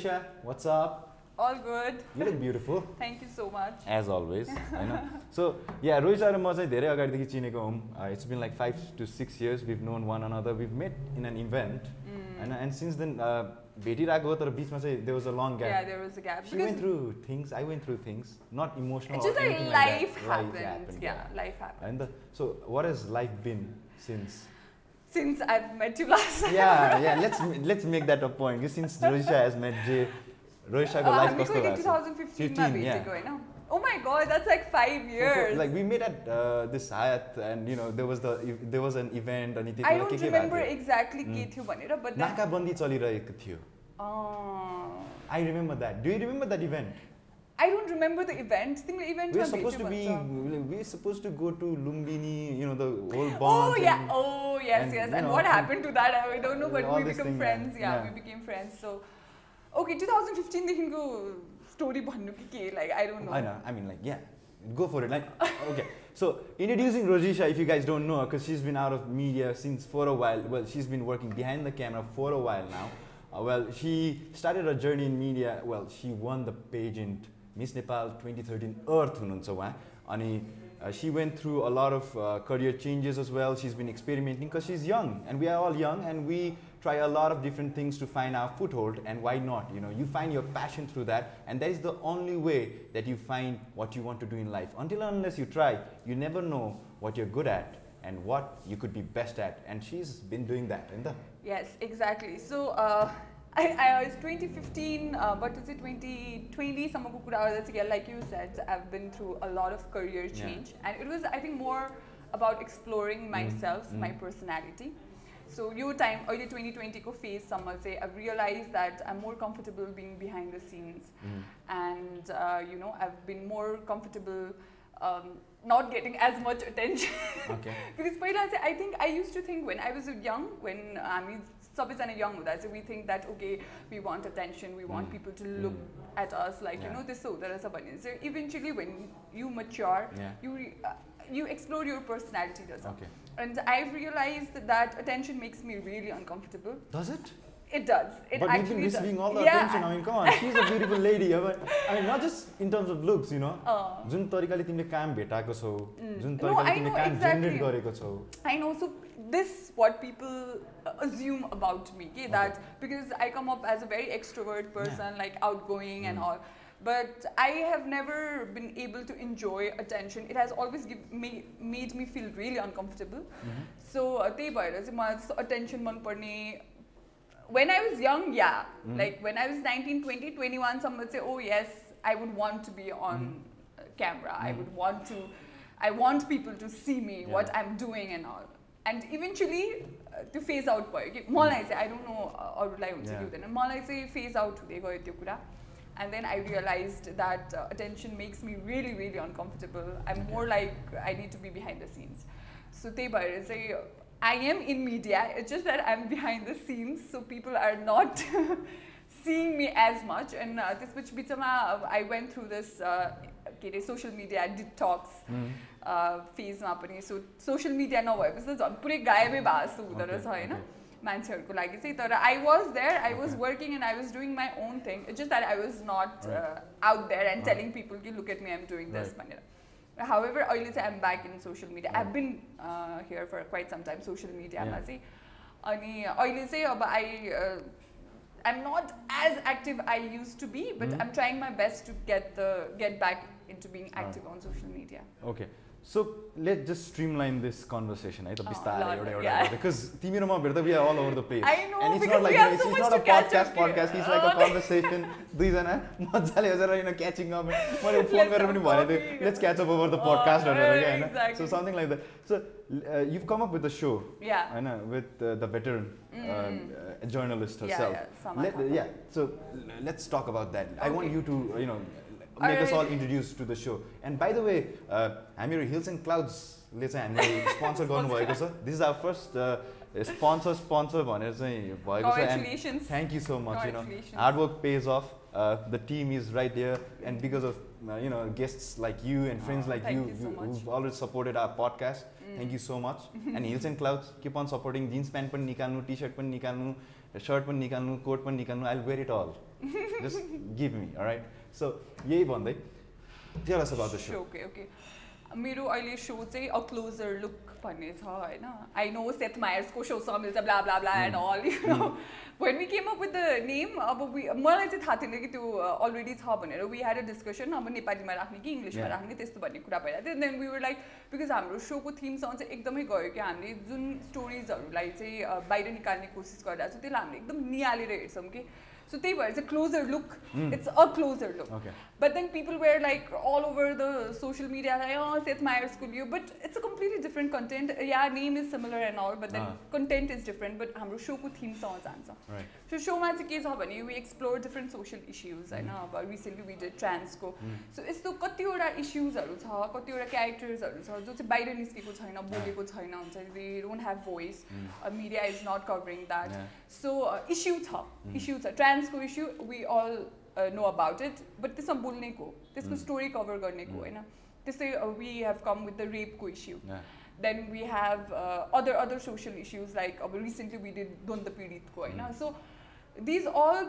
Roisha, what's up? All good. You look beautiful. Thank you so much. As always होइन so या रोहित र म चाहिँ धेरै अगाडिदेखि चिनेको हौँ it's been like five to six years we've known one another we've met in an event होइन and since then भेटिरहेको हो तर बिचमा चाहिँ they was a long Yeah, gap there was a gap. She went through things, I went through things, not emotional it's just or like anything life like that. happened. happened, Yeah, life happened. And the, so what has life been since? Since I've met you last time. yeah, yeah, let's let's make that a point. Since Roisha has met Jay, Roisha को Uh, life हामी कस्तो भएको छ? 2015 मा 15, yeah. भेटेको Oh my god, that's like five So, so, years. like we met at uh, this Hayat and you know there was the there was an event अनि I त्यति बेला don't के के remember भएको थियो? exactly के Mm. थियो भनेर but नाकाबन्दी चलिरहेको थियो uh, I remember that. Do you remember that event? I don't remember the event. The event we're supposed to be we're supposed to go to Lumbini, you know, the whole oh, bond. Oh yeah, and, oh yes, and, yes. And, know, what happened to that? I don't know, but we became friends. Yeah, yeah, we became friends. So, okay, 2015 they can go story banu kike. like I don't know. I know. I mean, like yeah, go for it. Like okay. So introducing Rojisha, if you guys don't know her, because she's been out of media since for a while. Well, she's been working behind the camera for a while now. Uh, well, she started her journey in media. Well, she won the pageant Miss Nepal 2013 Earth हुनुहुन्छ उहाँ अनि uh, she went through a lot of uh, career changes as well. She's been experimenting because she's young, and we are all young, and we try a lot of different things to find our foothold. And why not? You know, you find your passion through that, and that is the only way that you find what you want to do in life. Until and unless you try, you never know what you're good at and what you could be best at. And she's been doing that. And the Yes, exactly. So, uh, I, I uh, was 2015, uh, but is it 2020? Some of the Samakukura, like you said, I've been through a lot of career change. Yeah. And it was, I think, more about exploring mm, myself, mm. my personality. So your time, early 2020 ko phase samma say I've realized that I'm more comfortable being behind the scenes. Mm. And, uh, you know, I've been more comfortable um, not getting as much attention. Okay. because I think I used to think when I was young, when uh, I mean, सबैजना young हुँदा चाहिँ we think that okay, we want attention, we want Mm. people to look at us like you Yeah. know त्यस्तो हुँदो रहेछ भने चाहिँ eventually when you mature, Yeah. you re- uh, you explore your personality रहेछ I've realized that attention makes me really uncomfortable. Does it? It does. It but actually been receiving does. all the yeah. attention. I mean, come on, she's a beautiful lady. I mean, I mean, not just in terms of looks, you know. जुन तरिकाले तिमीले काम भेटाएको छौ Mm. जुन No, तरिकाले तिमीले know काम. जेनेरेट गरेको छौ I know. So this what people uh, assume about me. Okay? That because I come up as a very extrovert person, like outgoing and Mm. all. But I have never been able to enjoy attention. It has always give me, made me feel really uncomfortable. So uh, त्यही भएर चाहिँ मलाई त्यस्तो attention मनपर्ने when I was young, yeah. Mm. Like when I was 19, 20, 21, someone would say, oh yes, I would want to be on uh, camera. I Mm. would want to, I want people to see me, Yeah. what I'm doing and all. And eventually, uh, त्यो phase out भयो कि मलाई चाहिँ I don't no अरूलाई हुन्छ कि Yeah. हुँदैन मलाई चाहिँ फेज आउट हुँदै गयो त्यो कुरा and then I realise that attention makes me really really uncomfortable I am more like I need to be behind the scenes so त्यही भएर चाहिँ I am in media it's just that I am behind the scenes so people are not seeing me as much and त्यसपछि बिचमा I went through this के अरे social media detox फेजमा पनि so social media नभएपछि त झन् पुरै गायबै भए जस्तो हुँदो रहेछ होइन. मान्छेहरूको लागि चाहिँ तर I was there I was. Working and I was doing my own thing it's just that I was not out there and. Telling people कि look at me I'm doing this. भनेर हाउएभर अहिले चाहिँ I'm back in social media I been here for quite some time social मिडियामा. चाहिँ अनि अहिले चाहिँ अब I I'm not as active I used to be, but Mhm. I'm trying my best to get the get back into being active on social media. Okay so let just streamline this conversation है त अँ, बिस्तारै ल, एउटा ल, एउटा yeah. Because तिमी र म भेट्दा we are all over the place I know, and it's because not we like have it's so much not a to catch podcast up here. Podcast it's like a Oh. Conversation दुईजना मजाले हजुर you know catching up मैले phone Let's गरेर have पनि भनेको coffee. थिएँ let's catch up over the Oh, podcast भनेर right, क्या होइन exactly. So something like that so you come up with the so Yeah. होइन with the better Mm. journalist Yeah, herself. yeah, Samantha. Let, yeah, so l- let's talk about that. All Alright. introduced to the show. And by the way, uh, हामीहरू Hills and क्लाउड्सले चाहिँ हामीलाई sponsor गर्नुभएको छ this is our first sponsor sponsor भनेर चाहिँ भएको छ and. Thank you so much you know. Hard work pays off the team is right there and because of you know guests like you and friends like you always supported our podcast thank you so much and Hills and Clouds keep on supporting jeans pant पनि निकाल्नु T short पनि निकाल्नु short पनि निकाल्नु coat पनि निकाल्नु I wear it all just give me right so यही भन्दै। सो ओके ओके मेरो अहिले सो चाहिँ अ क्लोजर लुक भन्ने छ होइन? आई नो सेथ मायर्सको सोसँग मिल्छ blah blah blah and all you know when we came up with the name अब वी मलाई चाहिँ थाहा थिएन कि त्यो अलरेडी छ भनेर। वी ह्याड अ डिस्कसन अब नेपालीमा राख्ने कि इङ्ग्लिसमा. राख्ने त्यस्तो भन्ने कुरा भइरहेको थियो। Then we were like because हाम्रो सोको थिमसँग चाहिँ एकदमै गयो कि हामीले जुन स्टोरिजहरूलाई चाहिँ बाहिर निकाल्ने कोसिस गरिरहेको छौँ त्यसलाई हामीले एकदम निहालेर हेर्छौँ कि So Teva, it's a closer look. Mm. It's a closer look. Okay. But then people were like all over the social media, like, oh, Seth Meyers could you. But it's a completely different content. Yeah, name is similar and all, but then ah. content is different. But our show ko theme songs answer. Right. So show mein se case habani, we explore different social issues. Mm. know but recently we did trans ko. Mm. So it's so. kati ora issues haru cha, kati ora characters haru cha, jo se bahir niskeko chaina, boleko ah. chaina huncha. They don't have voice. Mm. Uh, media is not covering that. Yeah. So uh, issue mm. Trans छ ट्रान्सको issue we all know about it but त्यसमा बोल्नेको त्यसको story cover गर्नेको होइन त्यस्तै we have come with the Repco issue then we have uh, other other social issues like uh, recently we did Dwanda Piditko होइन Mm. so these all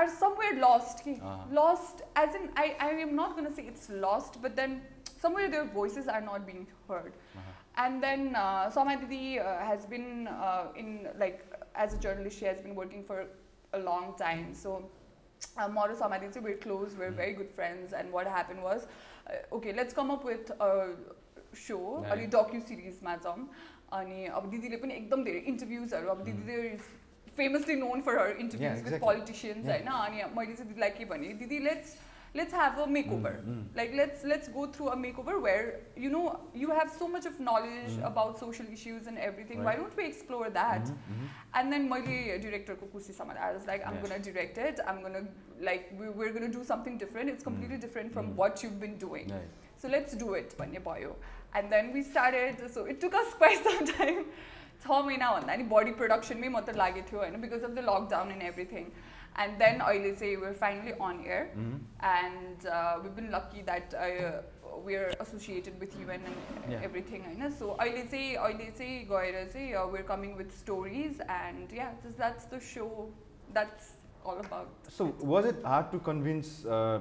are somewhere lost कि Uh-huh. lost as in I, I am not going to say it's lost but then somewhere their voices are not being heard and then uh, Sama Didi uh, has been uh, in like as a journalist a long time so uh, Moro Sama Didi we're close we're Mm. very good friends and what happened was uh, okay let's come up with a show Yeah, yeah. डक्यु सिरिजमा जाउँ अनि अब दिदीले पनि एकदम धेरै इन्टरभ्युजहरू अब दिदी is famously known for her interviews with. Politicians. होइन अनि मैले चाहिँ दिदीलाई के भने दिदी let's Let's have a make over Mm, mm. like let's let's go through a makeover where you know you have so much of knowledge Mm. about social issues and everything why Right. don't we explore that Mhm, mhm. and then मैले directorको कुर्सी सम्हालेँ I was like I'm Yeah. gonna direct it I'm gonna like we, we're gonna do something different it's completely different from Mm. what you've been doing Right. so let's do it भन्ने भयो and then we started so it took us quite some time छ महिनाभन्दा नि body प्रोडक्सनमै मात्र लागेको थियो होइन because of the lockdown and everything And then I'll say we're finally on air, mm-hmm. and uh, we've been lucky that uh, we're associated with UN and uh, yeah. everything. You know? So I'll say, I'll say, uh, we're coming with stories, and yeah, that's the show. That's all about. So was it hard to convince? Uh,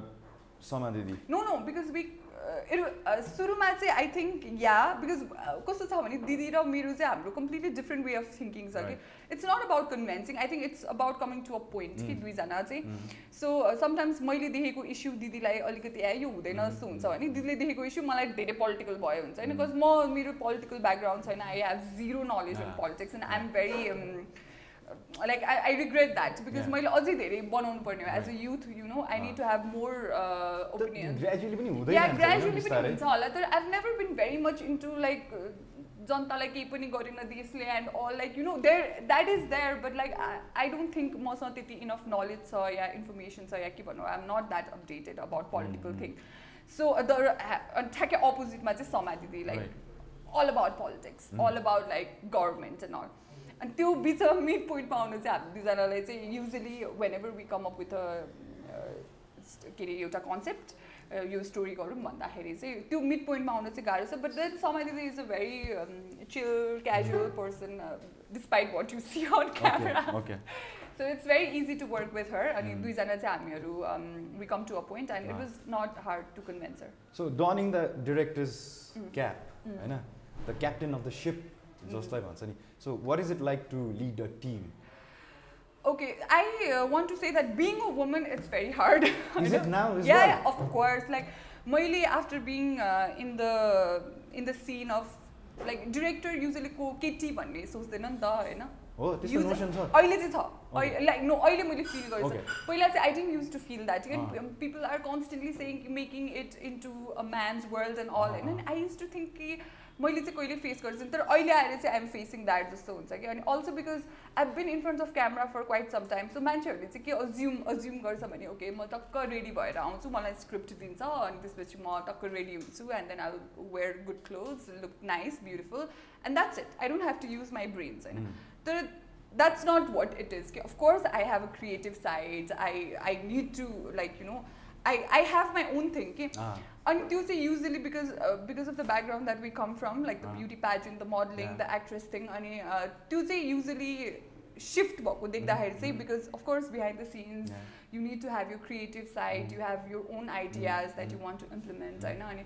uh, no because we uh, it, uh, सुरुमा चाहिँ I think yeah because कस्तो छ भने दिदी र मेरो चाहिँ हाम्रो completely different way of thinking छ कि it's not about convincing I think it's about coming to a point कि Mm. दुईजना चाहिँ Mm. सो समटाइम्स मैले देखेको इस्यु दिदीलाई अलिकति ए यो हुँदैन Mm, जस्तो हुन्छ mm, भने दिदीले देखेको इस्यु मलाई धेरै पोलिटिकल भयो हुन्छ होइन Mm. बिकज म मेरो पोलिटिकल ब्याकग्राउन्ड छैन I have zero knowledge on. Politics and I am very like I I regret that because. मैले अझै धेरै बनाउनु पर्ने हो as a youth you know I need to have more opinion gradually पनि। हुन्छ होला तर I've never been very much into like जनतालाई केही पनि गरेन देशले and all like you know there that is there but like I don't think मसँग त्यति इनफ नलेज छ या इन्फर्मेसन छ या के भनौँ I am not that updated about political thing so the ठ्याक्कै अपोजिटमा चाहिँ समा दिदी like. All about politics. All about like government and all अनि त्यो बिचमा मिड पोइन्टमा आउनु चाहिँ हामी दुईजनालाई चाहिँ usually whenever we come up with a के अरे एउटा कन्सेप्ट यो स्टोरी गरौँ भन्दाखेरि चाहिँ त्यो मिड पोइन्टमा आउनु चाहिँ गाह्रो छ बट देन समय दिदी is a very chill casual person despite what you see on camera. So it's very easy to work with her अनि Mm. दुईजना चाहिँ हामीहरू we come to a point and it. Was not hard to convince her the director's Mm. cap, Mm. होइन the captain of the ship जसलाई भन्छ नि so what is it like to lead a team Okay, I uh, want to say that being a woman, it's very hard. is it now as yeah, well yeah, of course. Like, मैले after being uh, in the in the scene of like director usually को केटी भन्ने सोच्दैन नि त होइन हो त्यस्तो Usually- notion छ अहिले चाहिँ छ Okay. लाइक नो अहिले मैले फिल गर्छु Okay. पहिला चाहिँ I didn't use to feel that Ah. People are constantly saying making it into a man's world and all होइन Ah. I used to think कि मैले चाहिँ कहिले फेस गर्छु तर अहिले आएर चाहिँ आइएम फेसिङ द्याट जस्तो हुन्छ कि। अनि also because I been in front of camera for quite some time so मान्छेहरूले चाहिँ के अज्युम अज्युम गर्छ भने ओके म टक्क रेडी भएर आउँछु मलाई स्क्रिप्ट दिन्छ अनि त्यसपछि म टक्क रेडी हुन्छु and then I wear good clothes look nice beautiful and that's it I don't have to use my brains होइन. तर that's not what it is of course i have a creative side. I i need to like you know i i have my own thing okay? Ah. अनि त्यो चाहिँ usually because because of the background that we come from like the अँ। Beauty pageant the modelling Yeah. The actress thing अनि uh, त्यो चाहिँ usually shift भएको देख्दाखेरि चाहिँ Mhm. Because of course behind the scenes Yeah. you need to have your creative side you have your own ideas that you want to implement होइन अनि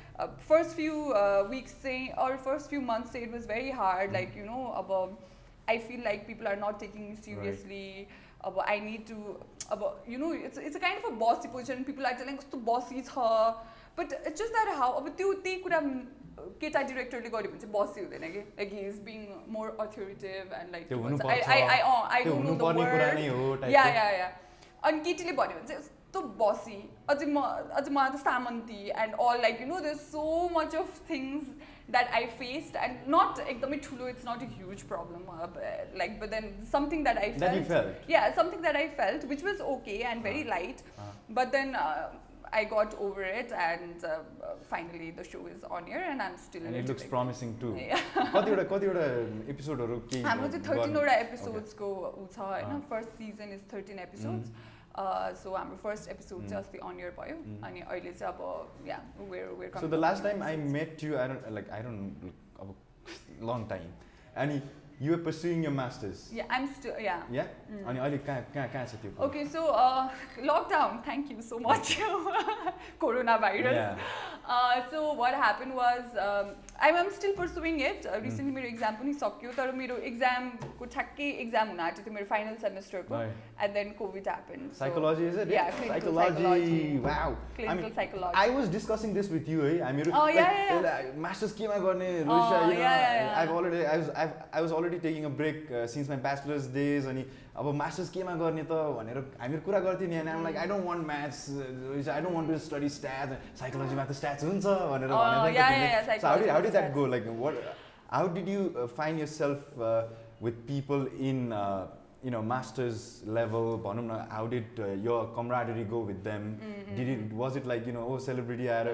first few weeks चाहिँ or first few months चाहिँ it was very hard like you know अब I feel like people are not taking me seriously अब I need to अब you know it's it's a kind of a bossy position people are telling कस्तो बसी छ but it's just that how अब त्यो त्यही कुरा म, केटा डिरेक्टरले गर्यो भने चाहिँ बसी हुँदैन कि like he is being more authoritative and like त्यो आई हुनुपर्छ। आई आई आई त्यो डोन्ट नो द हुनुपर्ने कुरा नै हो वर्ड type या को। या या अनि केटीले भन्यो भने चाहिँ यस्तो बसी अझै म अझै मलाई त सामन्ती and all like you know there so much of things that I faced and not एकदमै ठुलो it's not a huge problem like but then something that I that you felt felt. yeah something that i felt which was okay and very Uh, light uh. but then uh, i got over it and uh, uh, finally the show is on here and i'm still and it looks like- promising too. कतिवटा कतिवटा एपिसोडहरू के हाम्रो चाहिँ गर्नु- थर्टिनवटा एपिसोड्सको ऊ छ होइन अँ। First season is thirteen episodes so हाम्रो फर्स्ट एपिसोड चाहिँ Mm. अस्ति अन इयर भयो Mm. अनि अहिले चाहिँ अब या where where So the last time I met you, I don't like I don't like अब long time. And you were pursuing your masters. Yeah I'm still yeah Yeah? अनि अहिले कहाँ कहाँ कहाँ छ त्यो? Okay, so uh, lockdown. Thank you so much, coronavirus. Yeah. Uh, so what happened was um, I'm, I'm still pursuing it. Uh, Mm. recently मेरो exam पनि सक्यो तर मेरो examको ठ्याक्कै exam हुन आँट्यो थियो मेरो final semesterको Right. and then COVID happened. So, Psychology is it? Yeah, clinical psychology. psychology. Wow. clinical I mean, psychology. I was discussing this with you, है हामीहरू Oh, yeah, yeah, like, masters केमा गर्ने Oh, रोइसा you know yeah, yeah, yeah. I've already I was I've, I was already taking a break uh, since my bachelor's days अनि अब masters केमा गर्ने त भनेर हामीहरू कुरा गर्थ्यौँ नि अनि I'm like I don't want maths uh, I don't want to study stats साइकोलोजीमा त stats हुन्छ भनेर Oh, नि what how did you uh, find yourself uh, with people in uh, you know masters level भनौँ न how did uh, your camaraderie go with them Mm, did mm, it was it like you know oh celebrity आएर.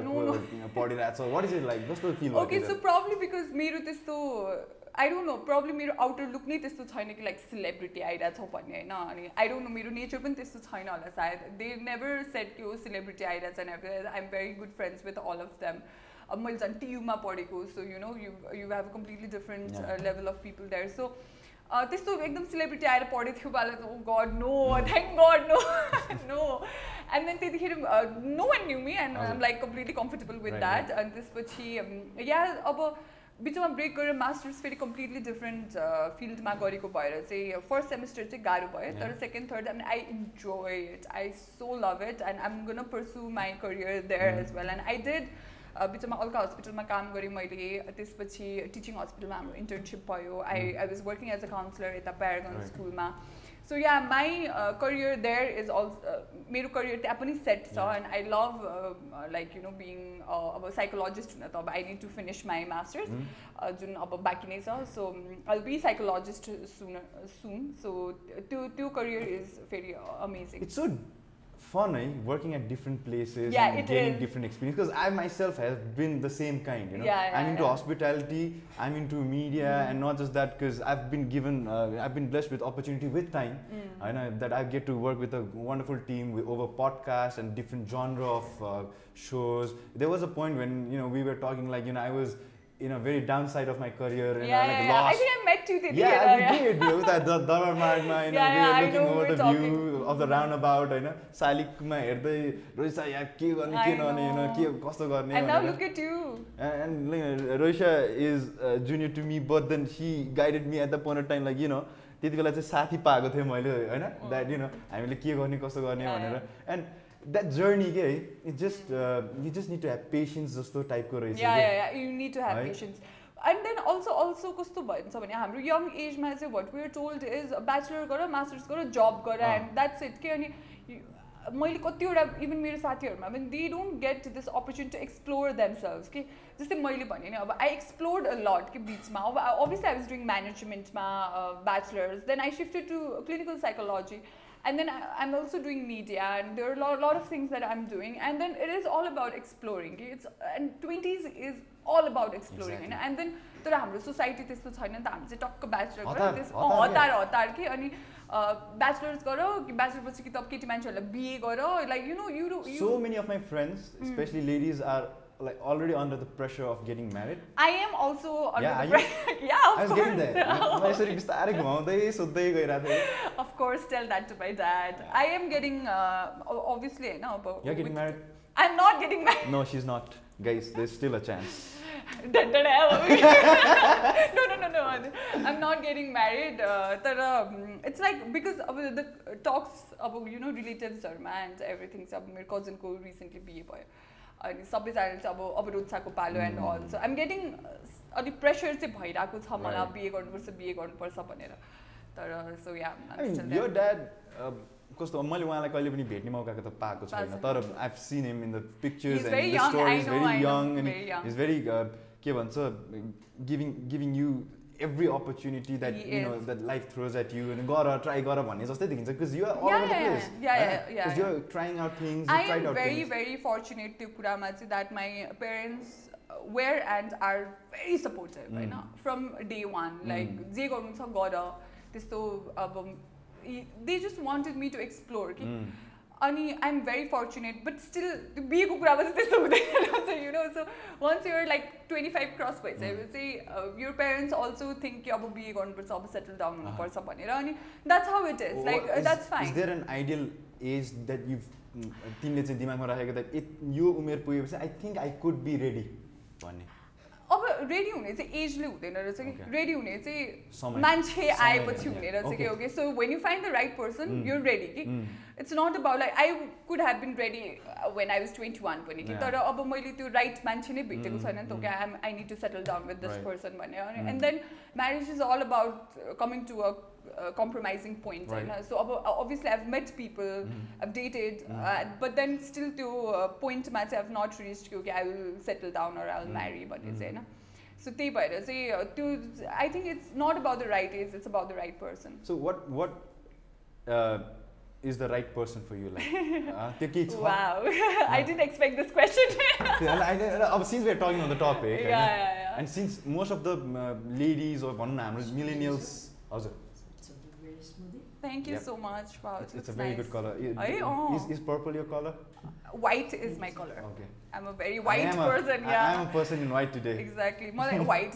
पढिरहेको छ what is it like कस्तो feel Okay, so probably because मेरो त्यस्तो I don't know problem मेरो outer look नै त्यस्तो छैन कि लाइक सेलिब्रिटी आइरहेको छ भन्ने होइन अनि आई डोन्ट नो मेरो नेचर पनि त्यस्तो छैन होला सायद। दे नेभर सेट कि हो सेलिब्रिटी आइरहेछ and I am very good friends with all of them अब मैले झन् टियुमा पढेको so you know you you have completely different. Level of people there so त्यस्तो एकदम सेलिब्रिटी आएर पढेको थियो बाला ओ god no thank god no no and then त्यतिखेर no one knew me and I'm like completely comfortable with that अनि त्यसपछि um, या अब बिचमा ब्रेक गरेर मास्टर्स फेरि कम्प्लिटली डिफ्रेन्ट फिल्डमा गरेको भएर चाहिँ फर्स्ट सेमेस्टर चाहिँ गाह्रो भयो तर Yeah. सेकेन्ड थर्ड अनि I enjoy it I so love it and I'm gonna pursue my career there Mm. As well and I did बिचमा अल्का हस्पिटलमा काम गरेँ मैले त्यसपछि टिचिङ हस्पिटलमा हाम्रो इन्टर्नसिप भयो I. I was working as a counsellor यता प्यारागन. स्कुलमा so yeah my career there is also मेरो करियर त्यहाँ पनि सेट छ. And I love like you know being अब साइकोलोजिस्ट हुन त अब I need to finish my masters? जुन अब बाँकी नै छ so I be psychologist soon soon so त्यो त्यो करियर इज फेरि amazing it's so fun eh? working at different places Yeah, and getting is. different experience because I myself have been the same kind you know Yeah, yeah, I'm into hospitality I'm into media Mhm. and not just that because I've been given uh, I've been blessed with opportunity with time Mm. I know that I get to work with a wonderful team with, over podcasts and different genre of uh, shows. There was a point when you know we were talking like you know I was in a very downside of my career and Yeah, I like yeah, yeah. I lost. think I met you Yeah, त्यतिखेर, we yeah. did. With that the Dabar Margma, you know, Yeah, we yeah, were I looking know, we over were the view talking. of the roundabout होइन सालिकमा हेर्दै रोइसा यहाँ के गर्ने के नगर्ने होइन know. के कस्तो गर्ने And now look at you. and like, Roisha is uh, junior to me, but then she guided me at the point of time, like, you know, त्यति बेला चाहिँ साथी पाएको थिएँ मैले होइन द्याट यु नो हामीले के गर्ने कसो गर्ने Yeah, भनेर एन्ड द्याट जर्नी के है it just you just need to have patience जस्तो टाइपको रहेछ need to have Right? patience. And then also, also कस्तो भन्छ भने हाम्रो यङ एजमा चाहिँ what we are told is bachelor गर मास्टर्स गर जब गर। एन्ड द्याट्स इट के अनि मैले कतिवटा इभन मेरो साथीहरूमा पनि they don't get this opportunity to explore themselves कि जस्तै मैले भने नि अब आई एक्सप्लोर्ड अ लट कि बिचमा। अब obviously I was doing म्यानेजमेन्टमा bachelors then I shifted to clinical psychology and then I, I'm also doing media and there are a lot, lot of things that I'm doing and then it is all about exploring it's and 20s is all about exploring होइन Exactly. and then तर हाम्रो society त्यस्तो छैन नि त हामी चाहिँ टक्क ब्याचलर हतार- गरेर त्यस हतार हतार कि अनि ब्याचलर्स गर कि ब्याचलर पछि कि त केटी मान्छेहरूलाई बिए गर like you know you So many of my friends, especially ladies, are like already under the pressure of getting married. I am also under yeah, the pressure. yeah, of I was course. getting there. of course, tell that to my dad. Yeah. I am getting uh, obviously now. but You're getting married? I'm not getting married. No, she's not. Guys, there's still a chance. no, no, no, no. I'm not getting married. Uh, but, um, it's like because of the talks about you know relatives or man, everything's up. My cousin ko recently BA boy. अनि सबैजनाले चाहिँ अब अब रुचाको पालो and अब I'm getting अलिक pressure चाहिँ भइरहेको छ मलाई। बिए गर्नुपर्छ बिए गर्नुपर्छ भनेर। तर सो यो ड्याड कस्तो मैले उहाँलाई कहिले पनि भेट्ने मौका त पाएको छैन। तर every opportunity that you know is. that life throws at you and गर try भन्ने जस्तै देखिन्छ because you are all Yeah, over the yeah, place yeah, yeah, होइन? yeah, 'Cause yeah. you're trying out things I am very, things very fortunate चाहिँ that my parents were and are very supportive होइन Mm. From day one like Mm. जे गर्नु छ गर त्यस्तो अब just wanted me to explore कि Mm. अनि I am very fortunate but still त्यो बिहेको कुरामा चाहिँ त्यस्तो हुँदैन you know so once your like twenty five cross भइसकेपछि युर पेरेन्ट्स अल्सो थिङ्क कि अब बिहे गर्नुपर्छ अब सेटल डाउन हुनुपर्छ भनेर अनि that's how it is like that's Is fine there an ideal age that you've mm, तिमीले चाहिँ दिमागमा राखेको it यो उमेर पुगेपछि I think I could be ready भन्ने? अब रेडी हुने चाहिँ एजले हुँदैन रहेछ कि. रेडी हुने चाहिँ मान्छे आएपछि. हुने रहेछ कि. Okay so when you find the right person. Your ready कि. It's not about like I could have been ready when I was twenty one पनि कि. तर अब मैले त्यो राइट मान्छे नै भेटेको Mm, छैन नि त. Okay I I need to settle down with this. Person भने अनि Mm. And then marriage is all about coming to a Compromising point Right. होइन सो अब obviously I've met people Mm. I've dated, Mm. uh, but then still त्यो uh, point मा चाहिँ I've not reached कि okay, I will settle down or I'll Mm. marry भन्ने Mm. चाहिँ होइन so त्यही भएर चाहिँ uh, त्यो I think it's not about the right age it's about the right person So what what uh, is the right person for you like? uh, त्यो के छ? Wow I didn't expect this question त्यो होइन, I- अब since we're talking on the topic या होइन? and since most of the uh, ladies or भनौँ न हाम्रो millennials हजुर It's a very Thank you yep. so much. Wow, it's, it's a very nice. good color. Oh. is, is purple your color? White is my color. Okay. I'm a very white person. Yeah. I am a person in white today. Exactly. More like white.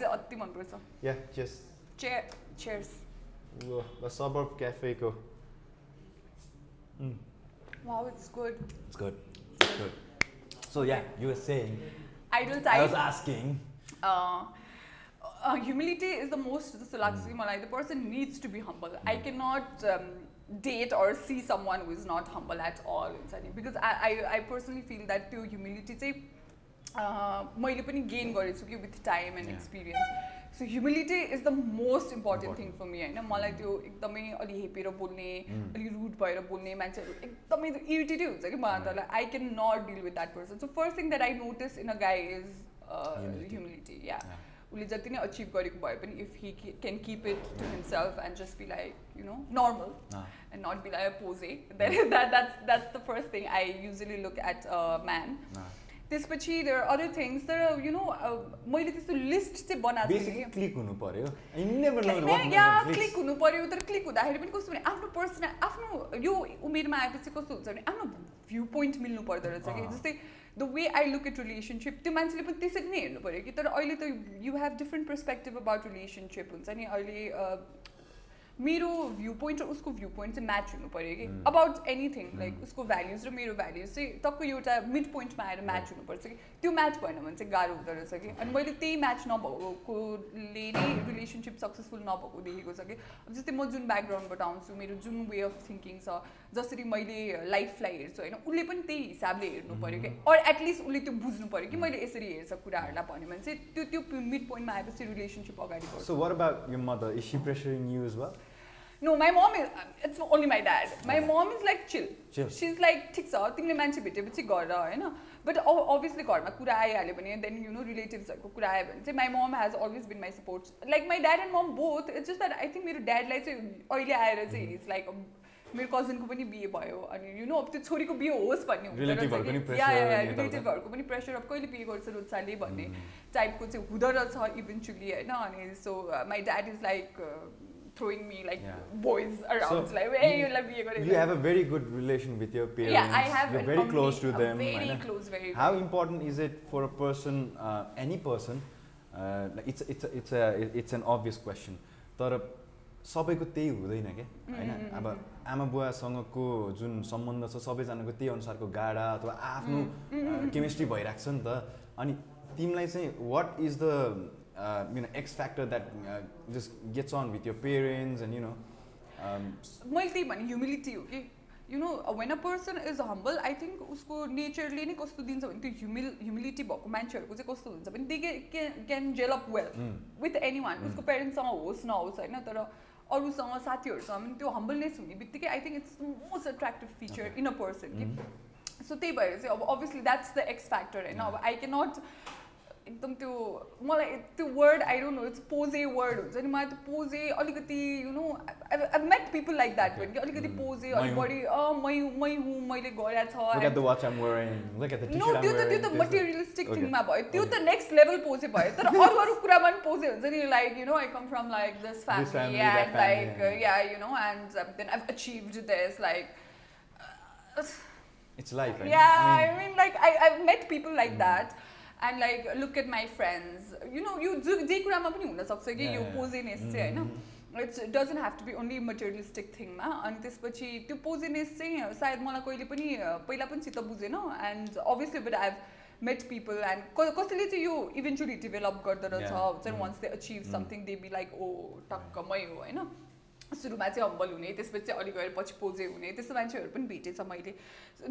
Yeah. Cheers. Cheer, cheers. The suburb cafe. Mm. Wow, it's good. It's good. It's good. So yeah, you were saying. Idle time. I was asking. Uh, humility is the most जस्तो लाग्छ कि मलाई the person needs to be humble I can not date or see someone who is not humble at all हुन्छ नि because I I I personally feel that त्यो humility चाहिँ मैले पनि गेन गरेको छु कि with time and. Experience so humility is the most important thing. For me होइन मलाई त्यो एकदमै अलि हेपेर बोल्ने Mm. अलिक रुड भएर बोल्ने मान्छेहरू एकदमै इरिटेटै हुन्छ कि मलाई त. I can not deal with that person so first thing that I notice in a guy is Humility. Humility yeah yeah. उसले जति नै अचिभ गरेको भए पनि if he can keep it to himself and just be like you know normal. And not be like a पोजे that that's that's the first thing I usually look at man Ah. त्यसपछि there other things तर you know मैले त्यस्तो list चाहिँ बनाएको थिएँ basically कि click हुनु पर्यो या. क्लिक हुनु पर्यो तर क्लिक हुँदाखेरि पनि कस्तो भने आफ्नो पर्सन आफ्नो यो उमेरमा आएपछि कस्तो हुन्छ भने आफ्नो भ्यू पोइन्ट मिल्नु पर्दो रहेछ कि अँ। जस्तै the way I look at relationship त्यो मान्छेले पनि त्यसरी नै हेर्नु पऱ्यो कि तर अहिले त you have different perspective about relationship हुन्छ नि अहिले मेरो भ्यू पोइन्ट र उसको भ्यू पोइन्ट चाहिँ म्याच हुनु पऱ्यो कि. About anything like. उसको भ्याल्युज र मेरो भ्याल्युज चाहिँ टक्क एउटा मिड पोइन्टमा आएर म्याच. हुनुपर्छ कि त्यो म्याच भएन भने चाहिँ गाह्रो हुँदो रहेछ कि अनि मैले त्यही म्याच नभएकोले नै रिलेसनसिप सक्सेसफुल नभएको देखेको छ कि जस्तै म जुन ब्याकग्राउन्डबाट आउँछु मेरो जुन वे अफ थिङ्किङ छ जसरी मैले लाइफलाई हेर्छु होइन उसले पनि त्यही हिसाबले हेर्नु पऱ्यो कि अर एटलिस्ट उसले त्यो बुझ्नु पऱ्यो कि मैले यसरी हेर्छ कुराहरूलाई भन्यो भने चाहिँ त्यो त्यो मिड पोइन्टमा आएपछि रिलेसनसिप अगाडि बढ्छ my mom is. It's only my dad. My Okay. mom is like chill. Chill. She's like ठिक छ तिमीले मान्छे भेटेपछि गर होइन बट अभियसली घरमा कुरा आइहाल्यो भने देन यु नो रिलेटिभ्सहरूको कुरा आयो भने चाहिँ my mom has always been my support like my dad and mom both it's just that I think मेरो ड्याडलाई चाहिँ अहिले आएर चाहिँ इट्स लाइक मेरो कजनको पनि बिहे भयो अनि यु नो अब त्यो छोरीको बिहे होस् भन्ने Relative-हरूको पनि प्रेसर अब कहिले बिहे गर्छ रोचाले भन्ने टाइपको चाहिँ हुँदो रहेछ इभेन्चुली होइन अनि uh, so my dad is like throwing me like Yeah. boys around So, like hey you- you'll be a You have a very good relation with your parents. yeah I have You're very close to them. very close very How important is it for a person, uh, any person? Uh, like it's it's it's a it's an obvious question. तर सबैको त्यही हुँदैन क्या होइन Mm, mm, अब mm. आमा बुवासँगको जुन सम्बन्ध छ सबैजनाको त्यही अनुसारको गाडा अथवा आफ्नो. केमिस्ट्री भइरहेको छ नि त। अनि तिमीलाई चाहिँ what is the you know X factor that just gets on with your parents and you know मैले त्यही भने ह्युमिलिटी हो कि? You know when a person is humble I think उसको नेचरले नै कस्तो दिन्छ भने त्यो ह्युमिल ह्युमिलिटी भएको मान्छेहरूको चाहिँ कस्तो हुन्छ भने they can gel up well with anyone उसको पेरेन्ट्ससँग होस् नहोस् होइन? तर अरूसँग साथीहरूसँग पनि त्यो हम्बलनेस हुने बित्तिकै I think it's most attractive feature in a person कि? सो त्यही भएर चाहिँ अब obviously that's the X factor होइन? अब आई क्यान नट एकदम त्यो मलाई त्यो word I don't know it's पोजे word हुन्छ नि मलाई त्यो पोजे अलिकति you know I met people like that भने कि अलिकति Mm. पोजे अलिक। बढी अँ मै मै हुँ मैले गरेको छ Look at the watch I'm wearing. Look at the no त्यो त. त्यो त मटेरियलिस्टिक. थिङमा भयो त्यो. त नेक्स्ट लेभल पोजे भयो तर अरू अरू कुरामा पनि पोजे हुन्छ नि like you know I come from like this family, family and like yeah. Yeah you know and then I achieved this like It's life, right? Yeah, I I mean, mean, like I, I've met people like Mm. that, and like look at my friends. You know, you जो कुरामा पनि हुन सक्छ कि यो. पोजिनेस Mm, चाहिँ होइन mm, it's doesn't have to be only materialistic थिङमा अनि त्यसपछि त्यो पोजिनेस चाहिँ सायद मलाई कहिले पनि पहिला पनि चित्त बुझेन and obviously but I have met people and कसैले चाहिँ यो इभेन्चुली डेभलप गर्दो रहेछ. हुन्छ. Once they achieve. Something they be like oh टक्कमै हो होइन सुरुमा चाहिँ हम्बल हुने त्यसपछि चाहिँ अलिक गएर पछि पोजे हुने त्यस्तो मान्छेहरू पनि भेटेछ मैले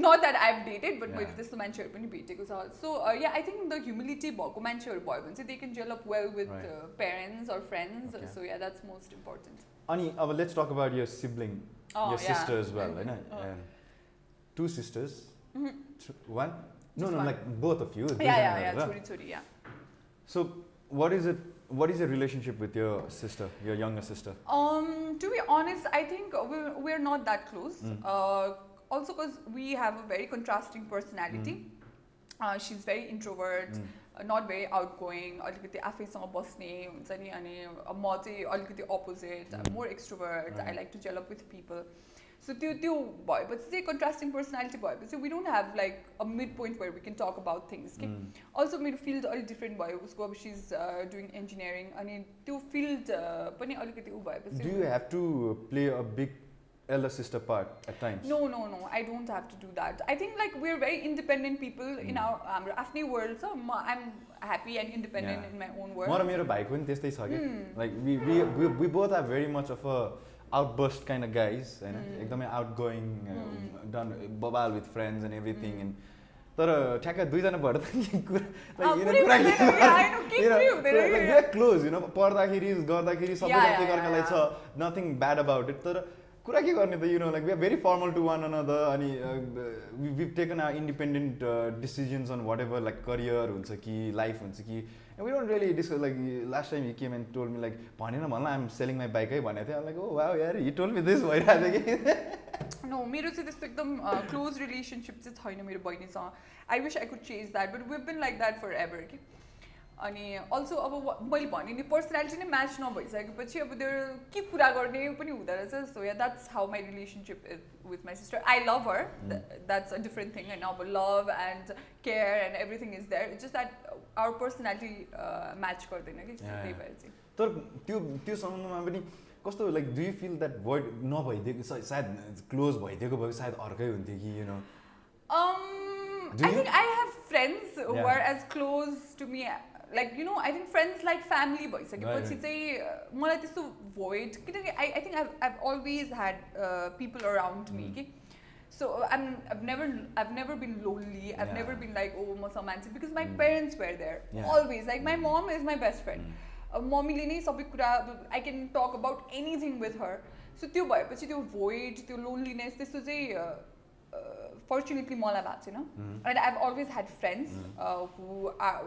not that I have dated but मैले. त्यस्तो मान्छेहरू पनि भेटेको छ so yeah I think the humility भएको मान्छेहरू भयो भने चाहिँ they can develop well with. Parents or friends. So yeah that's most important अनि अब sibling, Oh, your yeah. sister as well, होइन? No, one. like both of you. या दुईजना या या गरेर. छोरी छोरी या So, what is it? What is your relationship with your sister, your younger sister? Um, to be honest, I think we're, we're not that close. Mm. Uh, also, because we have a very contrasting personality. Uh, she's very introvert, Mm. uh, not very outgoing. अलिकति आफैसँग बस्ने हुन्छ नि अनि म चाहिँ अलिकति opposite Mm. More extrovert I Right. Like to develop with people so त्यो त्यो भएपछि चाहिँ कन्ट्रास्टिङ पर्सनालिटी भएपछि we don't have like a mid point where we can talk about things कि. अल्सो मेरो फिल्ड अलिक डिफ्रेन्ट भयो उसको अब सी इज डुइङ इन्जिनियरिङ अनि त्यो फिल्ड पनि अलिकति ऊ भएपछि Do you have to play a big elder sister part at times? No, no, no. I don't have to do that. I think like we're very independent people in Mm. our हाम्रो आफ्नै world छ म I'm happy and independent Yeah. in my own world. कि Hmm. Like we we we we both are very much of a outburst kind of guys होइन. एकदमै outgoing. डन बबाल with friends and everything. And तर ठ्याक्क दुईजना भएर। Close होइन पढ्दाखेरि गर्दाखेरि सबैजना एकअर्कालाई छ नथिङ ब्याड अबाउट इट तर कुरा के गर्ने त you know like we are very formal to one another अनि we taken are independent decisions on whatever like career हुन्छ कि लाइफ हुन्छ कि we don't really discuss like last time he came and told me like भनेन भन्ला I'm selling my बाइकै भनेको थियो like oh वा यार हि टोल मी दिस भइरहेको थियो कि। नो मेरो चाहिँ त्यस्तो एकदम क्लोज रिलेसनसिप चाहिँ छैन मेरो बहिनीसँग। I wish I could change that but we been like that forever कि अनि अल्सो अब मैले भने नि पर्सनालिटी नै म्याच नभइसकेपछि अब त्यो के कुरा गर्ने पनि हुँदो रहेछ। So yeah that's how my relationship is with my sister I love her that's a different thing होइन अब love and care and everything is there just that our personality match गर्दैन कि. त्यही भएर चाहिँ तर त्यो त्यो सम्बन्धमा पनि कस्तो like do you feel that word नभइदिएको सायद क्लोज भइदिएको भए सायद अर्कै हुन्थ्यो कि you know Um, Do I you? think I have friends who Yeah. Like you know, I think friends like family भइसकेपछि. चाहिँ uh, मलाई त्यस्तो void किनकि think I've I've always had uh, people around me Mm. कि so uh, I'm I've never I've never been lonely. I've never Yeah. been like oh मसँग मान्छे because my Mm. parents were there Yeah. always. Like my mom is my best friend. Mm. Uh, मम्मीले नै सबै कुरा I can talk about anything with her so त्यो भएपछि त्यो void त्यो लोन्लिनेस त्यस्तो चाहिँ फर्चुनेटली मलाई भएको छैन. And I always had friends who